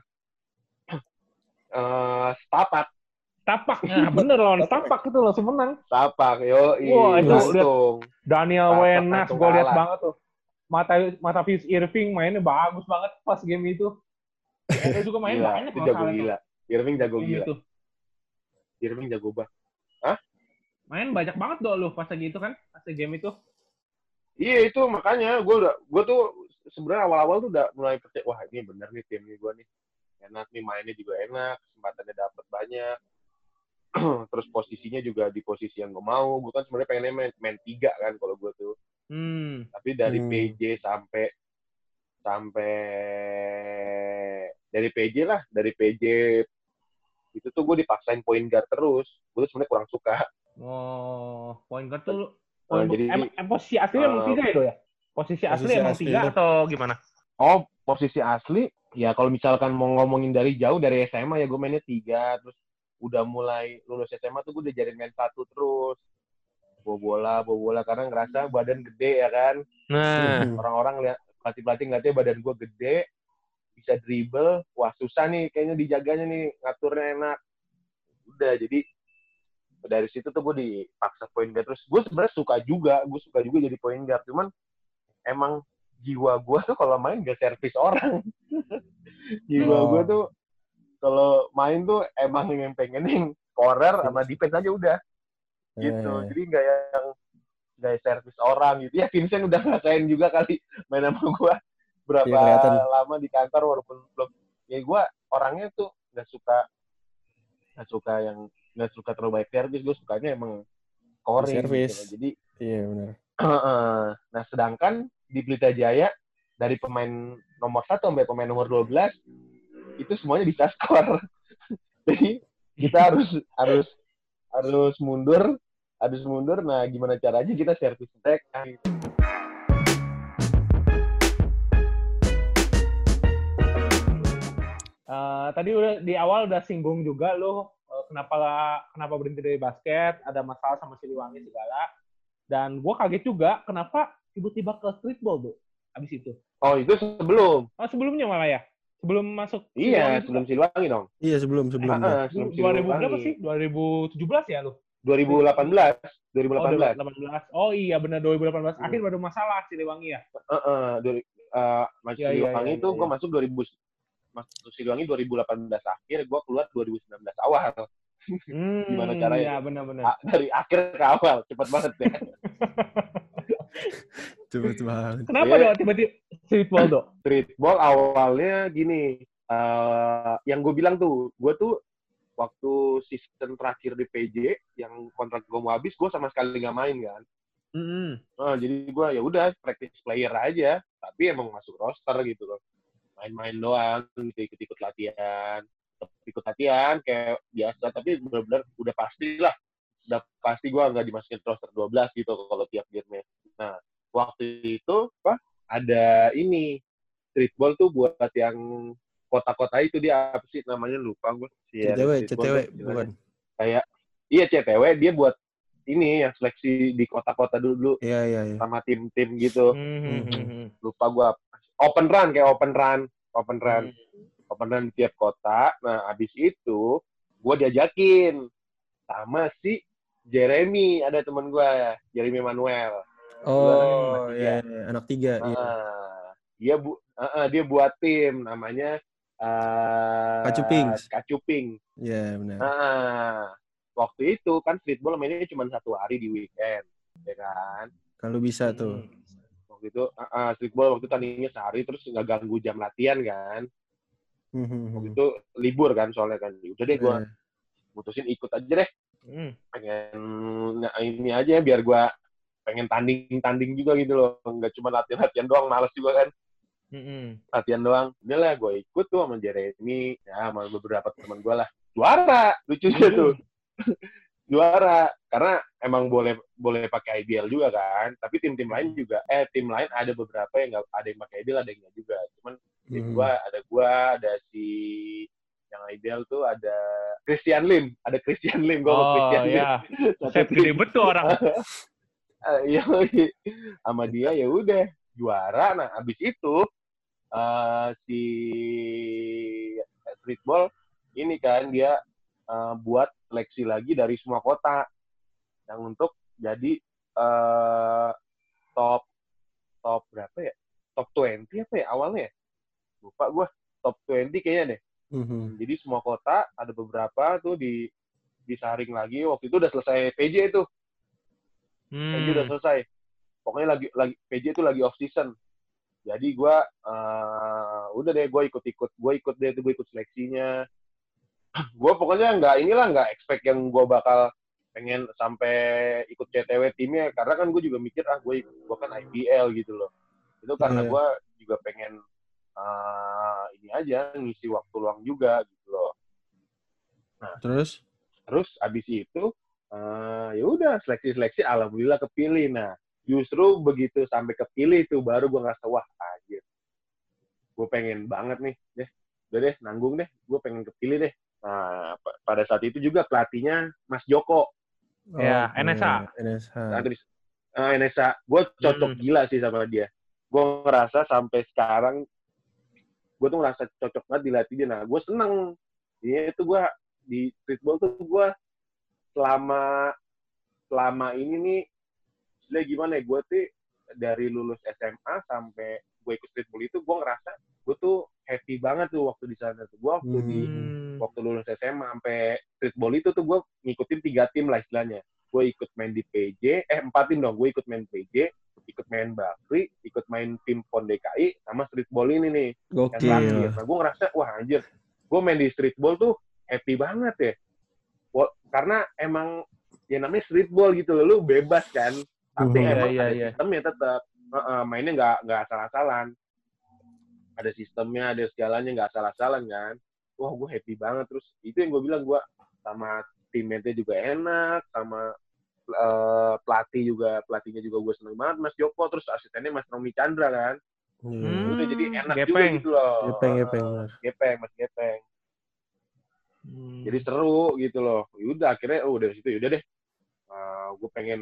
Eh, Stapak Tapak. Nah, bener lawan Tapak itu langsung menang. Tapak yo Wah, itu lihat- Daniel Wenas lihat kalah. banget tuh. Mata mata Fis Irving mainnya bagus banget pas game itu. Dia juga main gila banyak jago salah tuh. gila Irving jago Game gila itu. Irving jago banget Main banyak banget dong lu pas lagi itu kan, pas game itu. Iya itu makanya gue udah gue tuh sebenarnya awal-awal tuh udah mulai percaya wah ini bener nih tim nih gue nih. Enak nih mainnya juga enak kesempatannya dapat banyak. Terus posisinya juga di posisi yang gue mau. Gue kan sebenarnya pengennya main, main tiga kan kalau gue tuh. Hmm. tapi dari Hmm. PJ sampai sampai dari PJ lah dari PJ itu tuh gue dipaksain point guard terus. Gue tuh sebenarnya kurang suka. Oh, point guard tuh Oh, point jadi- em, em, posisi asli emang Eh, tiga ya, Do ya? Posisi asli emang asli tiga atau gimana? Oh, posisi asli, ya kalau misalkan mau ngomongin dari jauh, dari SMA ya gue mainnya tiga, terus udah mulai lulus SMA tuh gue udah jadi main satu terus. Bawa bola, bawa bola, karena ngerasa badan gede ya kan. Nah. Orang-orang lihat pelatih-pelatih ngeliatnya badan gue gede, bisa dribble, wah susah nih kayaknya dijaganya nih, ngaturnya enak. Udah, jadi dari situ tuh gue dipaksa point guard terus. Gue sebenarnya suka juga, gue suka juga jadi point guard, cuman emang jiwa gue tuh kalau main gak servis orang. jiwa Oh. gue tuh kalau main tuh emang yang pengen yang scorer sama defense aja udah gitu. Eh, Jadi nggak yang nggak servis orang gitu. Ya Vincent udah ngerasain juga kali main sama gue berapa kelihatan. lama di kantor walaupun belum. Ya gue orangnya tuh nggak suka nggak suka yang nggak suka terlalu baik servis. Gue sukanya emang scoring. Servis. Gitu. Jadi Iya benar. Nah, sedangkan di Pelita Jaya dari pemain nomor satu sampai pemain nomor 12 itu semuanya bisa skor. Jadi kita harus harus harus mundur, harus mundur. Nah, gimana caranya kita servis mereka? eh, tadi udah di awal udah singgung juga lu eh, kenapa kenapa berhenti dari basket, ada masalah sama Siliwangi segala. Dan gua kaget juga kenapa tiba-tiba ke streetball tuh abis itu. Oh, itu sebelum. Oh sebelumnya malah ya? Sebelum masuk Iya, sebelum Siliwangi dong. Iya sebelum sebelum. Heeh, sebelum 2000 berapa Siliwangi. sih? 2017 ya lu? 2018. Oh, 2018. 2018. Oh iya benar 2018 Hmm. akhir baru masalah Siliwangi ya. Heeh, dari eh, masuk Iya, iya, Siliwangi iya, itu iya, gue iya. masuk 2000 masuk Siliwangi 2018 akhir, gue keluar 2019 awal. Hmm, Gimana caranya? Iya benar-benar. A- dari akhir ke awal, cepet banget ya. Cepet banget. Kenapa Iya. dong tiba-tiba streetball dong? Streetball awalnya gini, eh yang gue bilang tuh, gue tuh waktu season terakhir di PJ yang kontrak gue mau habis, gue sama sekali nggak main kan. Mm-mm. Nah, jadi gue ya udah practice player aja, tapi emang masuk roster gitu loh. Main-main doang, ikut-ikut latihan, ikut latihan kayak biasa, tapi benar-benar udah pasti lah, udah pasti gue nggak dimasukin roster 12 gitu kalau tiap game Nah, waktu itu apa? Ada ini streetball tuh buat yang kota-kota itu dia apa sih namanya lupa gue. CTW, CTW bukan. Kayak iya CTW dia buat ini yang seleksi di kota-kota dulu Iya iya iya. sama tim-tim gitu Hmm, hmm, hmm, hmm. lupa gua open run kayak open run open run open run di tiap kota nah abis itu gue diajakin sama si Jeremy ada teman gue Jeremy Manuel Oh, iya, iya, anak tiga. iya. Ah, dia bu ah, ah, dia buat tim namanya uh, Kacupings. Kacuping Iya, benar. Nah, waktu itu kan streetball mainnya cuma satu hari di weekend, ya kan? Kalau bisa tuh. Waktu itu, uh, uh, streetball waktu tandingnya sehari terus nggak ganggu jam latihan kan? Hmm, Waktu itu libur kan soalnya kan. Udah deh gue Iya. mutusin ikut aja deh. Hmm. Pengen nah, ini aja biar gue pengen tanding-tanding juga gitu loh. Nggak cuma latihan-latihan doang, males juga kan. Hmm. Latihan doang. Udah lah, gue ikut tuh sama Jeremy, ya sama beberapa teman gue lah. Juara, lucunya tuh. juara. Karena emang boleh boleh pakai IBL juga kan. Tapi tim-tim lain juga eh tim lain ada beberapa yang nggak ada yang pakai IBL ada yang nggak juga. Cuman tim Hmm. gua ada gua ada si yang IBL tuh ada Christian Lim. Ada Christian Lim gua Oh Christian Lim. ya, Satu set tim. gede betul orang. Eh, iya sama dia ya udah juara. Nah abis itu eh, si streetball ini kan dia eh, buat seleksi lagi dari semua kota yang untuk jadi eh, top top berapa ya top 20 apa ya awalnya ya? lupa gua top 20 kayaknya deh Mhm. jadi semua kota ada beberapa tuh di disaring lagi waktu itu udah selesai PJ itu PJ udah Hmm. selesai. Pokoknya lagi lagi PJ itu lagi off season. Jadi gua eh, udah deh gue ikut-ikut, gue ikut deh tuh gue ikut seleksinya. Gue pokoknya nggak inilah nggak expect yang gue bakal pengen sampai ikut CTW timnya karena kan gue juga mikir ah gue gue kan IPL gitu loh. Itu karena Iya. gue juga pengen eh, ini aja ngisi waktu luang juga gitu loh. Terus? Terus abis itu eh ya udah seleksi-seleksi alhamdulillah kepilih. Nah, justru begitu sampai kepilih itu baru gue ngerasa wah anjir. Gue pengen banget nih, deh. Udah deh, nanggung deh. Gue pengen kepilih deh. Nah, pa- pada saat itu juga pelatihnya Mas Joko. Ya, Oke, NSA. NSA. Nah, terus NSA. Gue cocok Hmm. gila sih sama dia. Gue ngerasa sampai sekarang gue tuh ngerasa cocok banget dilatih dia. Nah, gue seneng. Ini itu gue di streetball tuh gue selama selama ini nih, sebenarnya gimana ya? Gue tuh dari lulus SMA sampai gue ikut streetball itu gue ngerasa gue tuh happy banget tuh waktu di sana tuh. Gue waktu di Hmm. Waktu lulus SMA sampai streetball itu tuh gue ngikutin tiga tim lah istilahnya. Gue ikut main di PJ, eh empat tim dong. Gue ikut main PJ, ikut main Bakri, ikut main tim PON DKI, sama streetball ini nih yang terakhir. Gokil. Nah gue ngerasa wah anjir, gue main di streetball tuh happy banget ya. Wa- Karena emang ya namanya streetball gitu loh, lu bebas kan. Tapi Mhm. emang Iya, iya, ada iya. sistemnya tetap. Heeh, mainnya nggak nggak asal-asalan. Ada sistemnya, ada segalanya nggak asal-asalan kan. Wah gue happy banget terus itu yang gue bilang gue sama teammate juga enak, sama eh, pelatih juga pelatihnya juga gue seneng banget Mas Joko terus asistennya Mas Romi Chandra kan. Hmm. Udah jadi enak juga gepeng. gitu loh. Gepeng, gepeng, benar. Gepeng, Mas Gepeng. Hmm. Jadi seru gitu loh. Yaudah akhirnya oh dari situ yaudah deh. gue pengen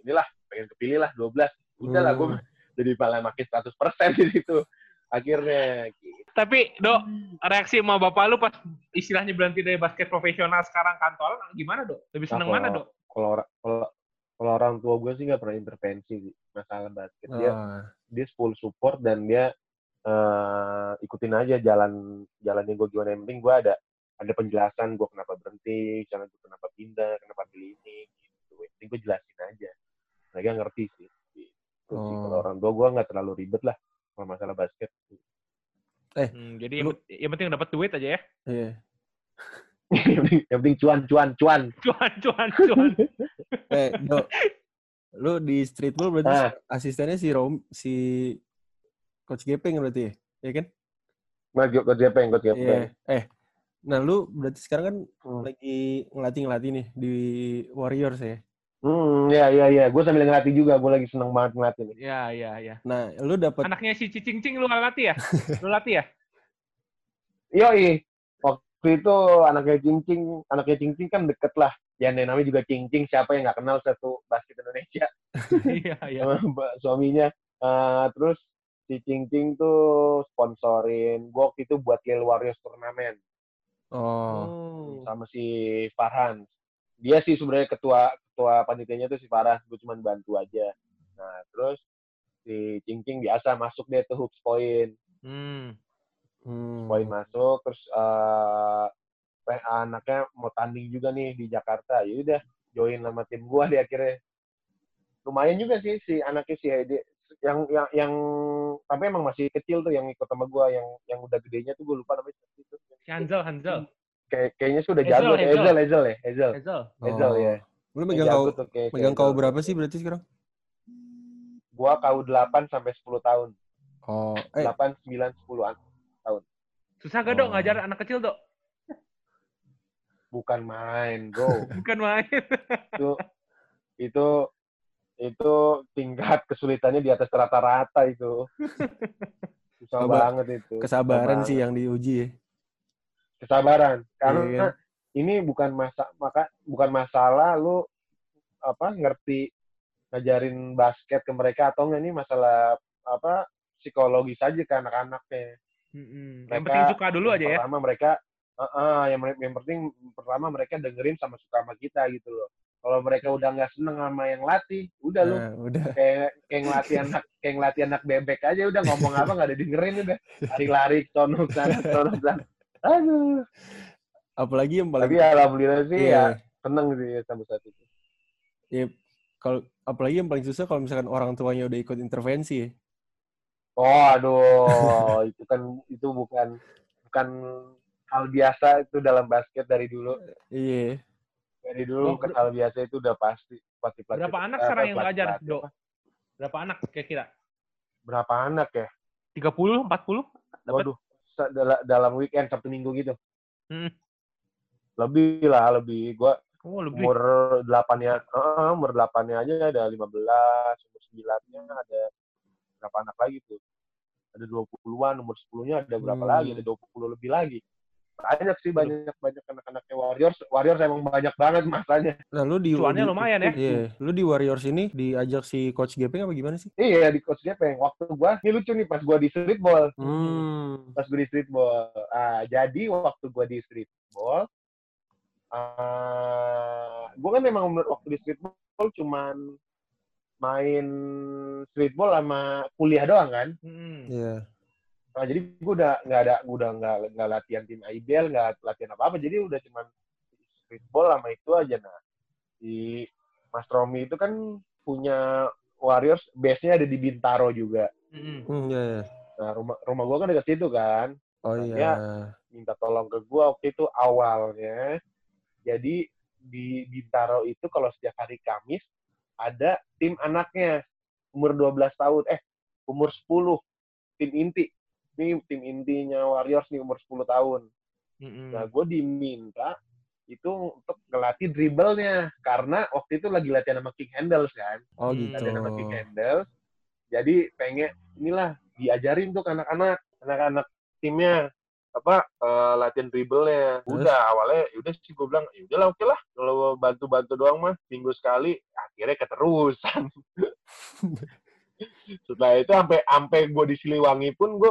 inilah pengen kepilih lah 12. Udah lah gue Hmm. jadi malah makin 100% di situ. Akhirnya gitu. Tapi, Dok, reaksi sama bapak lu pas istilahnya berhenti dari basket profesional sekarang kantoran gimana, Dok? Lebih seneng Nah, mana, Dok? Kalau kalau kalau orang tua gue sih nggak pernah intervensi sih masalah basket. Dia Ah, dia full support dan dia eh, ikutin aja jalan jalannya gue gimana yang penting gue ada ada penjelasan gue kenapa berhenti, jangan gue kenapa pindah, kenapa pilih ini gitu. Yang penting gue jelasin aja. Mereka ngerti sih. Gitu sih. Oh. Kalau orang tua gue nggak terlalu ribet lah kalau masalah basket. Hmm, jadi yang, Lu- yang penting dapat duit aja ya. iya. yang penting yang cuan cuan cuan. Cuan, cuan, cuan. Eh, Do, lu di streetball berarti Ah. asistennya si Rom, si Coach Gepeng berarti ya? Iya kan? Mas Coach Gepeng, Coach Iya. Gepeng. Eh, nah lu berarti sekarang kan Hmm. lagi ngelatih-ngelatih nih di Warriors ya? Hmm, ya ya ya. Gue sambil ngelatih juga. Gue lagi seneng banget ngelatih nih. ya, ya, ya. Nah, lu dapat Anaknya si Cicing Cing lu latih ya? Lu latih ya? Yoi. Waktu itu anaknya Cincing, anaknya Cincing kan deket lah. Ya namanya juga Cincing, siapa yang nggak kenal satu basket Indonesia Iya, iya. sama mbak suaminya. Eh, terus si Cing Cing tuh sponsorin gue waktu itu buat Yale Warriors turnamen Oh. sama si Farhan. Dia sih sebenarnya ketua ketua panitianya tuh si Farhan, gue cuma bantu aja. Nah terus si Cing Cing biasa masuk dia tuh hoops point, Hmm. Hmm. point masuk, terus eh eh, anaknya mau tanding juga nih di Jakarta, ya udah join sama tim gua di akhirnya. Lumayan juga sih si anaknya si Hedi yang yang yang tapi emang masih kecil tuh yang ikut sama gua yang yang udah gedenya tuh gue lupa namanya itu. Si Hanzel, Hanzel. Kayak kayaknya sih udah Hazel, jago. Hazel, Hazel ya, Hazel. Hazel. Hazel Oh. ya. Lu megang kau megang kau Hazel. berapa sih berarti sekarang? Gua kau 8 sampai 10 tahun. Oh, eh 8, 9, 10 an. Susah gak dok Oh. ngajar anak kecil dok? Bukan main, bro. Bukan main. itu itu itu tingkat kesulitannya di atas rata-rata itu. Susah Sabar- banget itu. kesabaran Susah sih banget. yang diuji ya. Kesabaran. Karena Iya kan? ini bukan masa maka bukan masalah lu apa ngerti ngajarin basket ke mereka atau enggak ini masalah apa psikologis aja ke anak-anaknya. Mm-mm. Yang penting suka dulu aja ya. Pertama mereka, eh, eh, yang, yang penting pertama mereka dengerin sama suka sama kita gitu loh. Kalau mereka udah nggak seneng sama yang latih, udah lu Nah, udah. kayak kayak ngelatih anak kayak ngelatih anak bebek aja udah ngomong apa nggak ada dengerin udah lari-lari sono sana sono sana. Aduh. Apalagi yang paling Tapi alhamdulillah sih Iya. ya seneng sih ya sampai saat itu. Ya, kalau apalagi yang paling susah kalau misalkan orang tuanya udah ikut intervensi ya. Oh aduh itu kan itu bukan bukan hal biasa itu dalam basket dari dulu Iya. dari dulu Oh, kan hal biasa itu udah pasti pasti pelatih Berapa anak eh, sekarang yang pelatih dok? apa? Berapa anak kira-kira? berapa anak ya 30, 40? Dapat? waduh dalam weekend sabtu minggu gitu Hmm. lebih lah lebih gua Oh lebih. umur delapannya eh, umur delapannya aja ada 15 umur sembilannya ada berapa anak lagi tuh ada 20-an umur 10-nya ada berapa Hmm. lagi ada 20 lebih lagi banyak sih banyak banyak anak-anaknya Warriors Warriors emang banyak banget masanya Nah, lu di Cuannya di- lumayan ya. Iya, lu di Warriors ini diajak si coach Gepeng apa gimana sih? iya di coach Gepeng waktu gua ini lucu nih pas gua di streetball Hmm. pas gue di streetball. Ah, jadi waktu gue di streetball, ah gue kan memang menurut waktu di streetball cuman main streetball sama kuliah doang kan. Mm-mm. Iya. Nah, jadi gue udah nggak ada, gue udah nggak nggak latihan tim IBL, nggak latihan apa apa. Jadi udah cuman streetball sama itu aja. Nah, di Mas Romi itu kan punya Warriors, base-nya ada di Bintaro juga. Mm-mm. Hmm, iya, iya. Nah, rumah rumah gue kan dekat situ kan. Oh iya. dia minta tolong ke gue waktu itu awalnya. Jadi di Bintaro itu kalau setiap hari Kamis ada tim anaknya umur 12 tahun, eh umur 10 tim inti. Ini tim intinya Warriors nih umur 10 tahun. Mm-mm. Nah, gue diminta itu untuk ngelatih dribblenya. Karena waktu itu lagi latihan sama King Handles kan? Oh gitu. latihan sama King Handles jadi pengen inilah diajarin tuh ke anak-anak. Anak-anak timnya apa eh, latihan dribblenya. Udah awalnya udah sih gue bilang ya udahlah oke lah. Kalau bantu-bantu doang mah minggu sekali. Akhirnya keterusan. Setelah itu sampai sampai gue di Siliwangi pun gue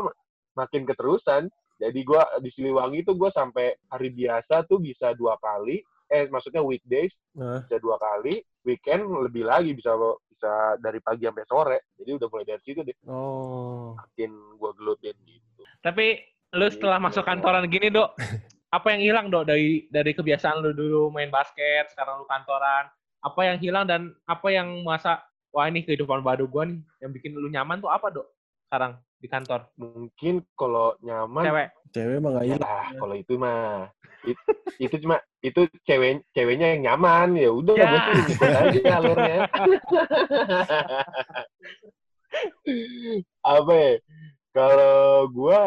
makin keterusan jadi gue di Siliwangi tuh gue sampai hari biasa tuh bisa dua kali eh maksudnya weekdays Nah, bisa dua kali weekend lebih lagi bisa bisa dari pagi sampai sore jadi udah mulai dari situ deh oh. makin gue gelutin gitu Tapi lu setelah Gitu. masuk kantoran gini dok, apa yang hilang dok dari dari kebiasaan lu dulu main basket, sekarang lu kantoran? Apa yang hilang dan apa yang masa wah ini kehidupan baru gua nih yang bikin lu nyaman tuh apa dok? Sekarang di kantor, mungkin kalau nyaman cewek. Cewek emang gak hilang. lah kalau itu mah it- itu cuma itu cewek ceweknya yang nyaman ya udah Ya. gue aja alurnya apa ya kalau gue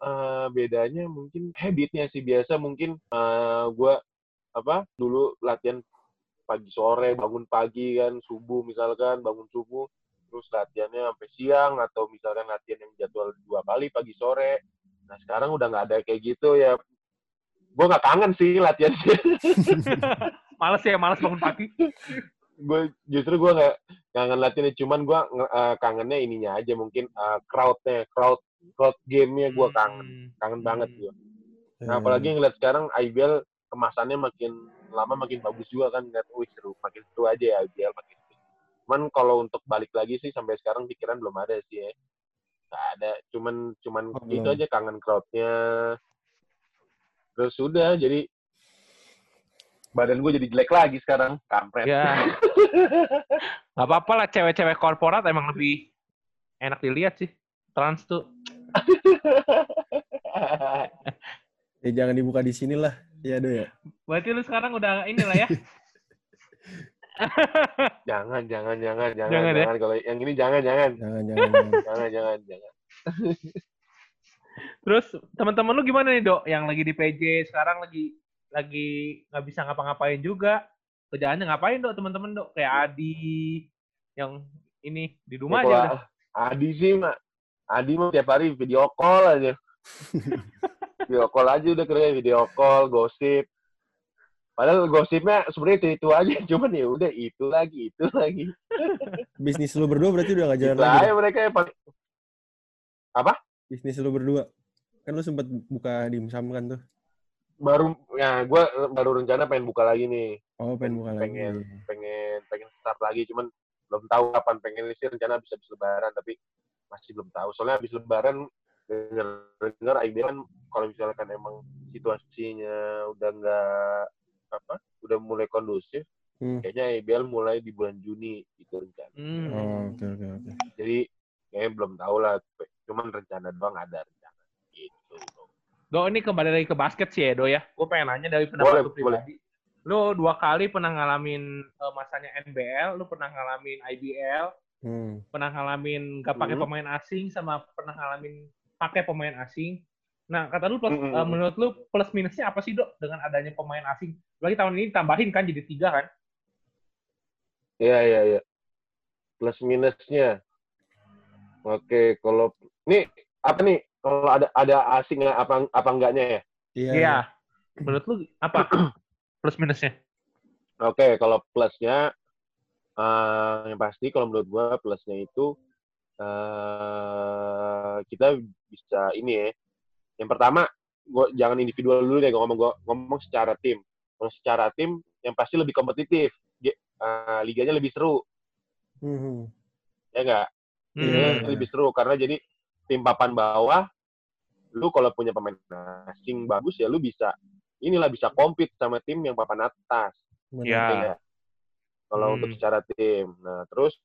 eh, bedanya mungkin habitnya sih biasa mungkin eh, gue apa dulu latihan pagi sore bangun pagi kan subuh misalkan bangun subuh terus latihannya sampai siang atau misalkan latihan yang jadwal dua kali pagi sore. Nah sekarang udah nggak ada kayak gitu ya. Gue nggak kangen sih latihan males ya, males bangun pagi. gue justru gue nggak kangen latihannya cuman gue uh, kangennya ininya aja mungkin uh, crowdnya crowd crowd gamenya gue kangen Hmm. kangen banget gue Eh, nah apalagi ngeliat sekarang IBL kemasannya makin lama makin bagus juga kan ngeliat wih seru. Makin seru aja ya IBL makin cuman kalau untuk balik lagi sih sampai sekarang pikiran belum ada sih ya nggak ada cuman cuman Oh, itu aja kangen crowdnya terus sudah jadi badan gue jadi jelek lagi sekarang kampret Ya. Gak apa-apa lah cewek-cewek korporat emang lebih enak dilihat sih. Trans tuh. eh, jangan dibuka di sini lah. Ya, do ya. Berarti lu sekarang udah inilah ya. jangan jangan jangan jangan Jangan jangan, ya? kalau yang ini jangan jangan Jangan, jangan. jangan. jangan jangan jangan Terus teman-teman lu gimana nih, Dok? Yang lagi di PJ sekarang lagi lagi nggak bisa ngapa-ngapain juga. Kerjaannya ngapain, Dok, teman-teman, Dok? Kayak Adi yang ini di rumah Ya, aja udah. Adi sih mak Adi mah tiap hari video call aja video call aja udah kerja video call gosip padahal gosipnya sebenarnya itu, itu aja cuman ya udah itu lagi itu lagi Bisnis lu berdua berarti udah gak jalan itu lagi. aja dong? mereka yang paling Bisnis lu berdua. Kan lu sempat buka dimsum kan tuh. baru ya gue baru rencana pengen buka lagi nih Oh, pengen buka lagi. pengen pengen pengen start lagi cuman belum tahu kapan pengen sih rencana bisa habis lebaran tapi masih belum tahu soalnya habis lebaran dengar dengar IBL kan kalau misalkan emang situasinya udah nggak apa udah mulai kondusif Hmm. kayaknya IBL mulai di bulan Juni itu rencana Hmm. Oh, oke, oke, oke. jadi kayaknya belum tahu lah cuman rencana doang ada rencana gitu Do, ini kembali lagi ke basket sih ya, Do ya. Gue pengen nanya dari pendapat Boleh, lu pribadi. Lu dua kali pernah ngalamin eh, masanya NBL, lu pernah ngalamin IBL, Hmm. pernah ngalamin gak pakai Hmm. pemain asing, sama pernah ngalamin pakai pemain asing. Nah, kata lu plus, Hmm. eh, menurut lu plus minusnya apa sih, Dok, dengan adanya pemain asing? Lagi tahun ini tambahin kan jadi tiga kan? Iya iya iya. Plus minusnya. Oke, kalau ini apa nih? Kalau ada ada asing apa apa enggaknya ya? Iya. Iya. Menurut lu apa plus minusnya? Oke, kalau plusnya eh yang pasti kalau menurut gua plusnya itu eh kita bisa ini ya. Yang pertama, gua jangan individual dulu deh gua ngomong gua ngomong secara tim. Kalau secara tim yang pasti lebih kompetitif. Eh, liganya lebih seru, Hmm. ya enggak? Hmm. Ini lebih seru karena jadi tim papan bawah lu kalau punya pemain asing bagus ya lu bisa inilah bisa compete sama tim yang papan atas. Ya. ya nggak? kalau Hmm. untuk secara tim nah terus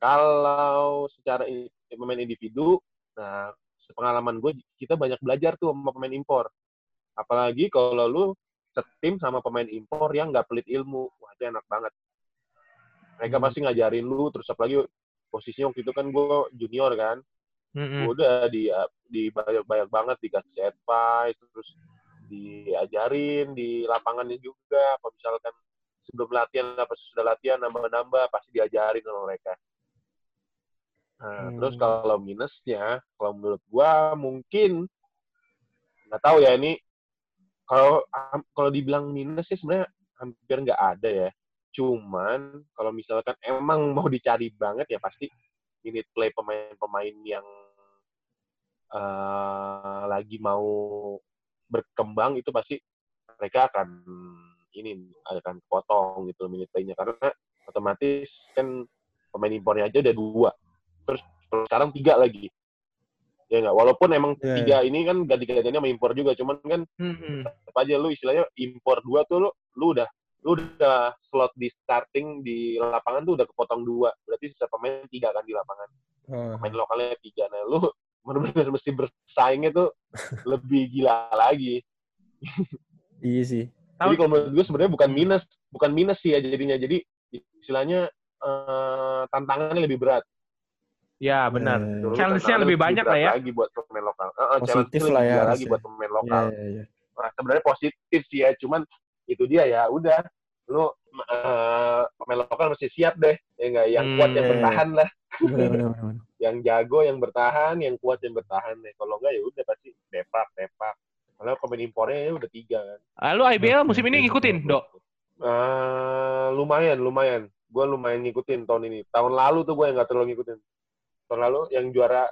kalau secara pemain individu nah pengalaman gue kita banyak belajar tuh sama pemain impor. Apalagi kalau lu setim sama pemain impor yang nggak pelit ilmu. Wah itu enak banget. Mereka Hmm. pasti ngajarin lu terus apalagi posisinya waktu itu kan gue junior kan. Mm-mm. udah di di banyak banyak banget dikasih advice terus diajarin di lapangannya juga. Kalau misalkan sebelum latihan apa sudah latihan nambah-nambah pasti diajarin sama mereka nah, Hmm. terus kalau minusnya kalau menurut gua mungkin nggak tahu ya ini kalau kalau dibilang minus sih sebenarnya hampir nggak ada ya. Cuman kalau misalkan emang mau dicari banget ya pasti minute play pemain-pemain yang eh, lagi mau berkembang itu pasti mereka akan ini akan potong gitu minute play-nya. Karena otomatis kan pemain impornya aja udah dua terus sekarang tiga lagi. Ya nggak? Walaupun emang Iya, tiga ini kan ganti-gantiannya sama impor juga cuman kan tetap aja lu istilahnya impor dua tuh lu, lu udah lu udah slot di starting di lapangan tuh udah kepotong dua. Berarti sisa pemain tiga kan di lapangan. Oh. pemain lokalnya tiga. Nah lu benar-benar mesti bersaingnya tuh lebih gila lagi. Iya sih. jadi kalau menurut gue sebenarnya bukan minus bukan minus sih ya jadinya. Jadi istilahnya eh, tantangannya lebih berat Ya, benar. Ya, Dulu Challenge-nya lebih banyak lah ya. lagi buat pemain lokal Eh, eh, Positif lah ya lagi buat pemain Iya, lokal iya, iya. nah, sebenarnya positif sih ya cuman itu dia ya udah lu eh, pemain lokal mesti siap deh ya enggak yang Hmm, kuat yang iya, bertahan lah Benar, benar, benar. yang jago yang bertahan yang kuat yang bertahan deh kalau enggak ya udah pasti depak depak kalau pemain impornya ya udah tiga kan Ah, lu IBL musim ini ngikutin, Dok? Eh, lumayan lumayan gue lumayan ngikutin tahun ini. Tahun lalu tuh gue yang nggak terlalu ngikutin. Tahun lalu yang juara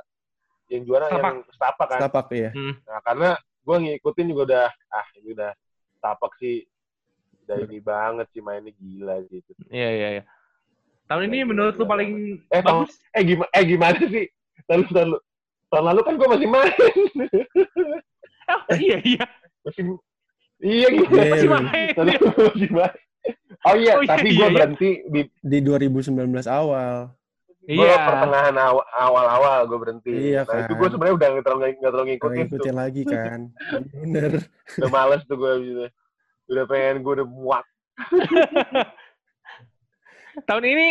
yang juara Setapak. yang setapak kan. Setapak ya. Hmm. Nah, karena gue ngikutin juga udah ah ini udah setapak sih udah ini banget sih mainnya gila gitu. Iya, iya, iya. Tahun ini menurut lu paling Eh, tahun, bagus? eh gimana eh gimana sih? Tahun tahun lalu tahun lalu kan gue masih main. Oh, iya, iya. masih iya gitu. Iya, Masih iya. main. Tahun lalu masih main. Oh iya, Oh, iya, tapi iya, gue iya. berhenti di Di 2019 awal. Gue Iya. pertengahan aw- awal-awal gue berhenti. Iya, nah itu kan. gue sebenarnya udah nggak terlalu nggak terlalu Kalau ngikutin tuh. ngikutin lagi kan. Bener. Udah males tuh gue gitu. Udah pengen gue udah muak. Tahun ini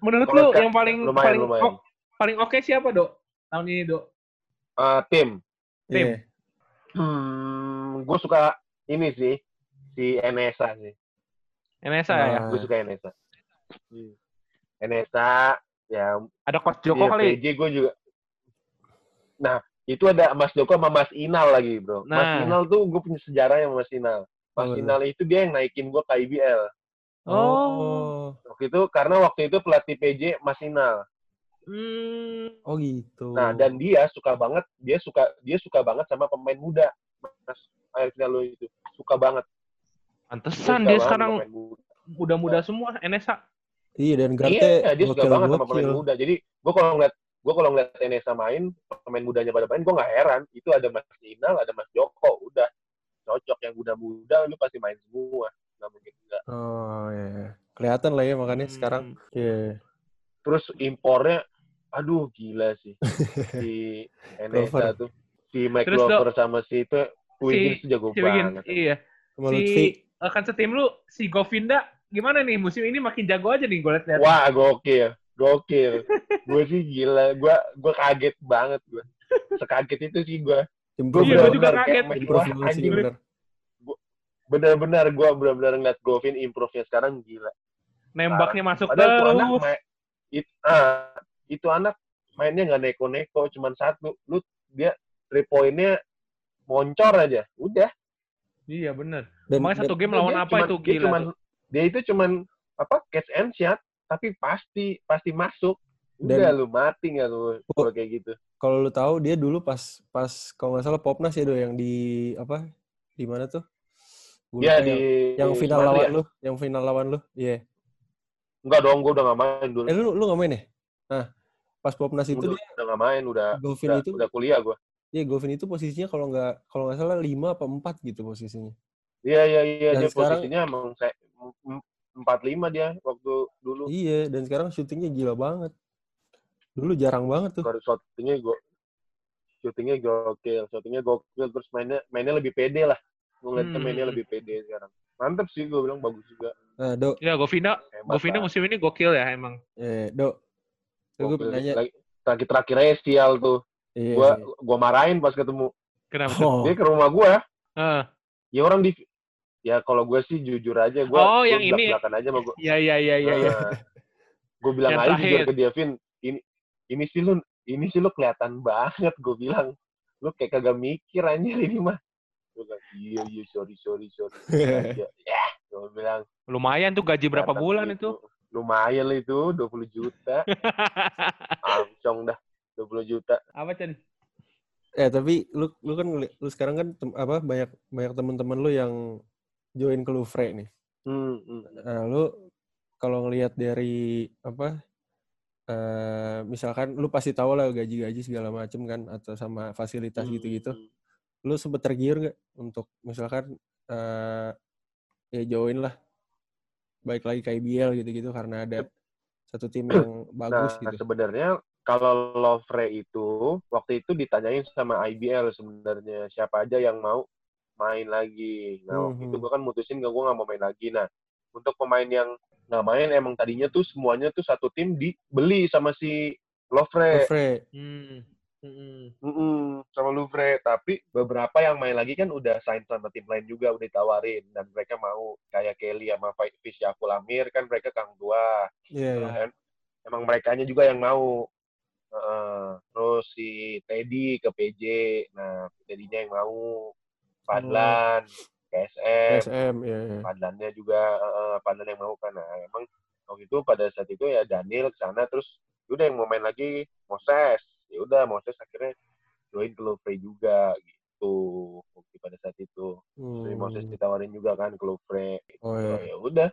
menurut lu yang paling lumayan, paling lumayan. o- paling oke siapa, Dok? Tahun ini, Dok. Eh, tim. Tim. Iya. Hmm, gue suka ini sih si Enesa sih. NSA Nah. ya. Gue suka Enesa. Hmm. Enesa ya Ada Coach Joko Iya, kali. PJ gue juga. Nah, itu ada Mas Joko sama Mas Inal lagi, bro. Mas Nah. Inal tuh gue punya sejarah yang sama Mas Inal. Mas Oh. Inal itu dia yang naikin gue ke IBL. Oh. Waktu itu karena waktu itu pelatih PJ Mas Inal. Hmm. Oh gitu. Nah, dan dia suka banget, dia suka dia suka banget sama pemain muda. Mas air final itu suka banget. Pantesan suka dia banget sekarang muda-muda semua NSA. Iya dan Iya, Garte dia suka banget sama pemain muda. Jadi gue kalau ngeliat gue kalau ngeliat Enesa main, pemain mudanya pada main, gue nggak heran. Itu ada Mas Inal, ada Mas Joko, udah cocok yang muda-muda, lu pasti main semua. Nggak mungkin enggak. Oh iya. Kelihatan lah ya makanya Hmm. sekarang. Iya. Terus impornya, aduh gila sih. si Enesa tuh, si Mike Terus, Glover sama si itu, Wiggins tuh jago Si Wiggins, banget. iya. Si eh, kan setim lu si Govinda gimana nih musim ini makin jago aja nih gue liat-liat. Wah, gokil. Gokil. gue sih gila. Gue gue kaget banget gue. Sekaget itu sih gue. Gue Iya, gua juga kaget. Improve anjing. bener. Bener-bener gue bener-bener ngeliat Govin improve-nya sekarang gila. Nembaknya masuk tuh anak terus. main, it, ah, itu anak mainnya nggak neko-neko, cuman satu. Lu dia three point-nya moncor aja. Udah. Iya bener. Dan, Makanya satu game lawan apa cuman- itu gila. cuman, tuh. Dia itu cuman apa catch and shot, tapi pasti pasti masuk. Dan- Udah lu mati nggak lu kalau kayak gitu. kalau lu tahu dia dulu pas pas kalau nggak salah Popnas ya do yang di apa di mana tuh? Gua Iya lupa di yang, final lawan ya? lu, yang final lawan lu. Iya. Enggak dong, gue udah gak main dulu. Eh lu lu nggak main ya? Nah, pas Popnas itu udah, dia udah gak main, udah Govin udah, itu udah kuliah gue. Iya, Govin itu posisinya kalau nggak kalau nggak salah 5 apa 4 gitu posisinya. Iya iya iya Dan dia sekarang- posisinya emang empat lima dia waktu dulu. Iya, dan sekarang syutingnya gila banget. Dulu jarang banget tuh. Baru shootingnya gue shootingnya gokil, shootingnya gokil terus mainnya mainnya lebih pede lah. Gue ngeliatnya Hmm. mainnya lebih pede sekarang. Mantep sih gue bilang bagus juga. Nah, Do, Ya Govinda, Hebat musim ini gokil ya emang. eh, Do. Gue nanya. Lagi- Terakhir terakhirnya sial tuh. Iya. Gua iya. gua marahin pas ketemu. Kenapa? Oh, Dia ke rumah gua. Heeh. Ya orang di ya kalau gue sih jujur aja gue Oh, yang ini. belak aja sama gue Iya iya iya iya. iya. gue bilang Yang aja terakhir. jujur ke dia Vin ini ini sih lu ini sih lu kelihatan banget gue bilang lu kayak kagak mikir anjir ini mah gue bilang iya iya sorry sorry sorry ya ya gue bilang Lumayan tuh gaji berapa bulan gitu. itu? lumayan lah itu 20 juta langsung dah 20 juta Apa Chen? eh tapi lu lu kan lu sekarang kan tem- apa banyak banyak teman-teman lu yang join ke Louvre nih. hmm, hmm. Nah, lu kalau ngelihat dari apa eh misalkan lu pasti tahu lah gaji-gaji segala macem kan atau sama fasilitas Hmm, gitu-gitu. hmm. Lu sempet tergiur nggak untuk misalkan eh ya join lah baik lagi ke IBL gitu-gitu karena ada satu tim yang bagus Nah, gitu. sebenarnya kalau Lovre itu waktu itu ditanyain sama IBL sebenarnya siapa aja yang mau main lagi. Nah, waktu Mhm. itu gue kan mutusin gak gue nggak mau main lagi. Nah, untuk pemain yang nggak main emang tadinya tuh semuanya tuh satu tim dibeli sama si Lovre, Louvre. Hmm. Hmm. Mm-mm, sama Louvre. Tapi beberapa yang main lagi kan udah sign sama tim lain juga, udah ditawarin dan mereka mau kayak Kelly sama Fisyakul Amir kan mereka kang tua. Iya, iya. Em- emang mereka juga yang mau Heeh. terus si Teddy ke PJ nah Teddy-nya yang mau Padlan KSM SM, iya, iya. Padlannya juga heeh, Padlan yang mau kan nah emang waktu itu pada saat itu ya Daniel ke sana terus udah yang mau main lagi Moses ya udah Moses akhirnya join ke Louvre juga gitu waktu pada saat itu Jadi Moses Hmm. ditawarin juga kan ke Louvre Oh Oh, ya. ya udah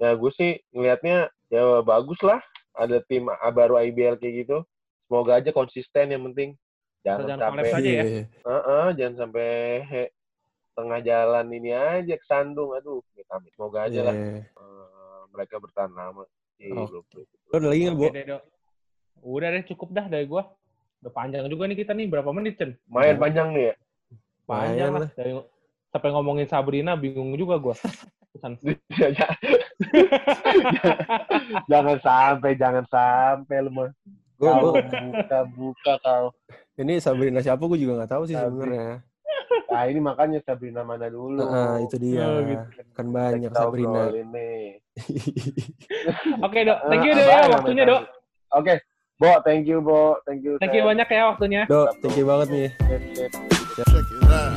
nah gue sih ngelihatnya ya bagus lah ada tim baru IBL kayak gitu semoga aja konsisten yang penting jangan Jangan sampai aja ya. Iya. Heeh, jangan sampai he- tengah jalan ini aja kesandung aduh amit amit semoga aja lah Iya. eh, mereka bertahan lama di Oh. Lo ada lagi nggak, Dok. Udah deh, cukup dah dari gua. Udah panjang juga nih kita nih, berapa menit, Cen? Lumayan Ya. panjang nih ya Panjang Lumayan lah. Dari, sampai ngomongin Sabrina, bingung juga gua. Jangan sampai jangan sampai lu mah Gua, buka buka kau ini Sabrina siapa gue juga nggak tahu sih sebenarnya. Nah ini makanya Sabrina mana dulu Nah, itu dia. Oh, gitu. Kan banyak Kita Sabrina. Oke, Dok. Thank you, Dok, ya, waktunya, Dok. Oke, Bo, thank you, Bo. Thank you. Thank you banyak ya waktunya. Do, thank you banget nih. Check it out.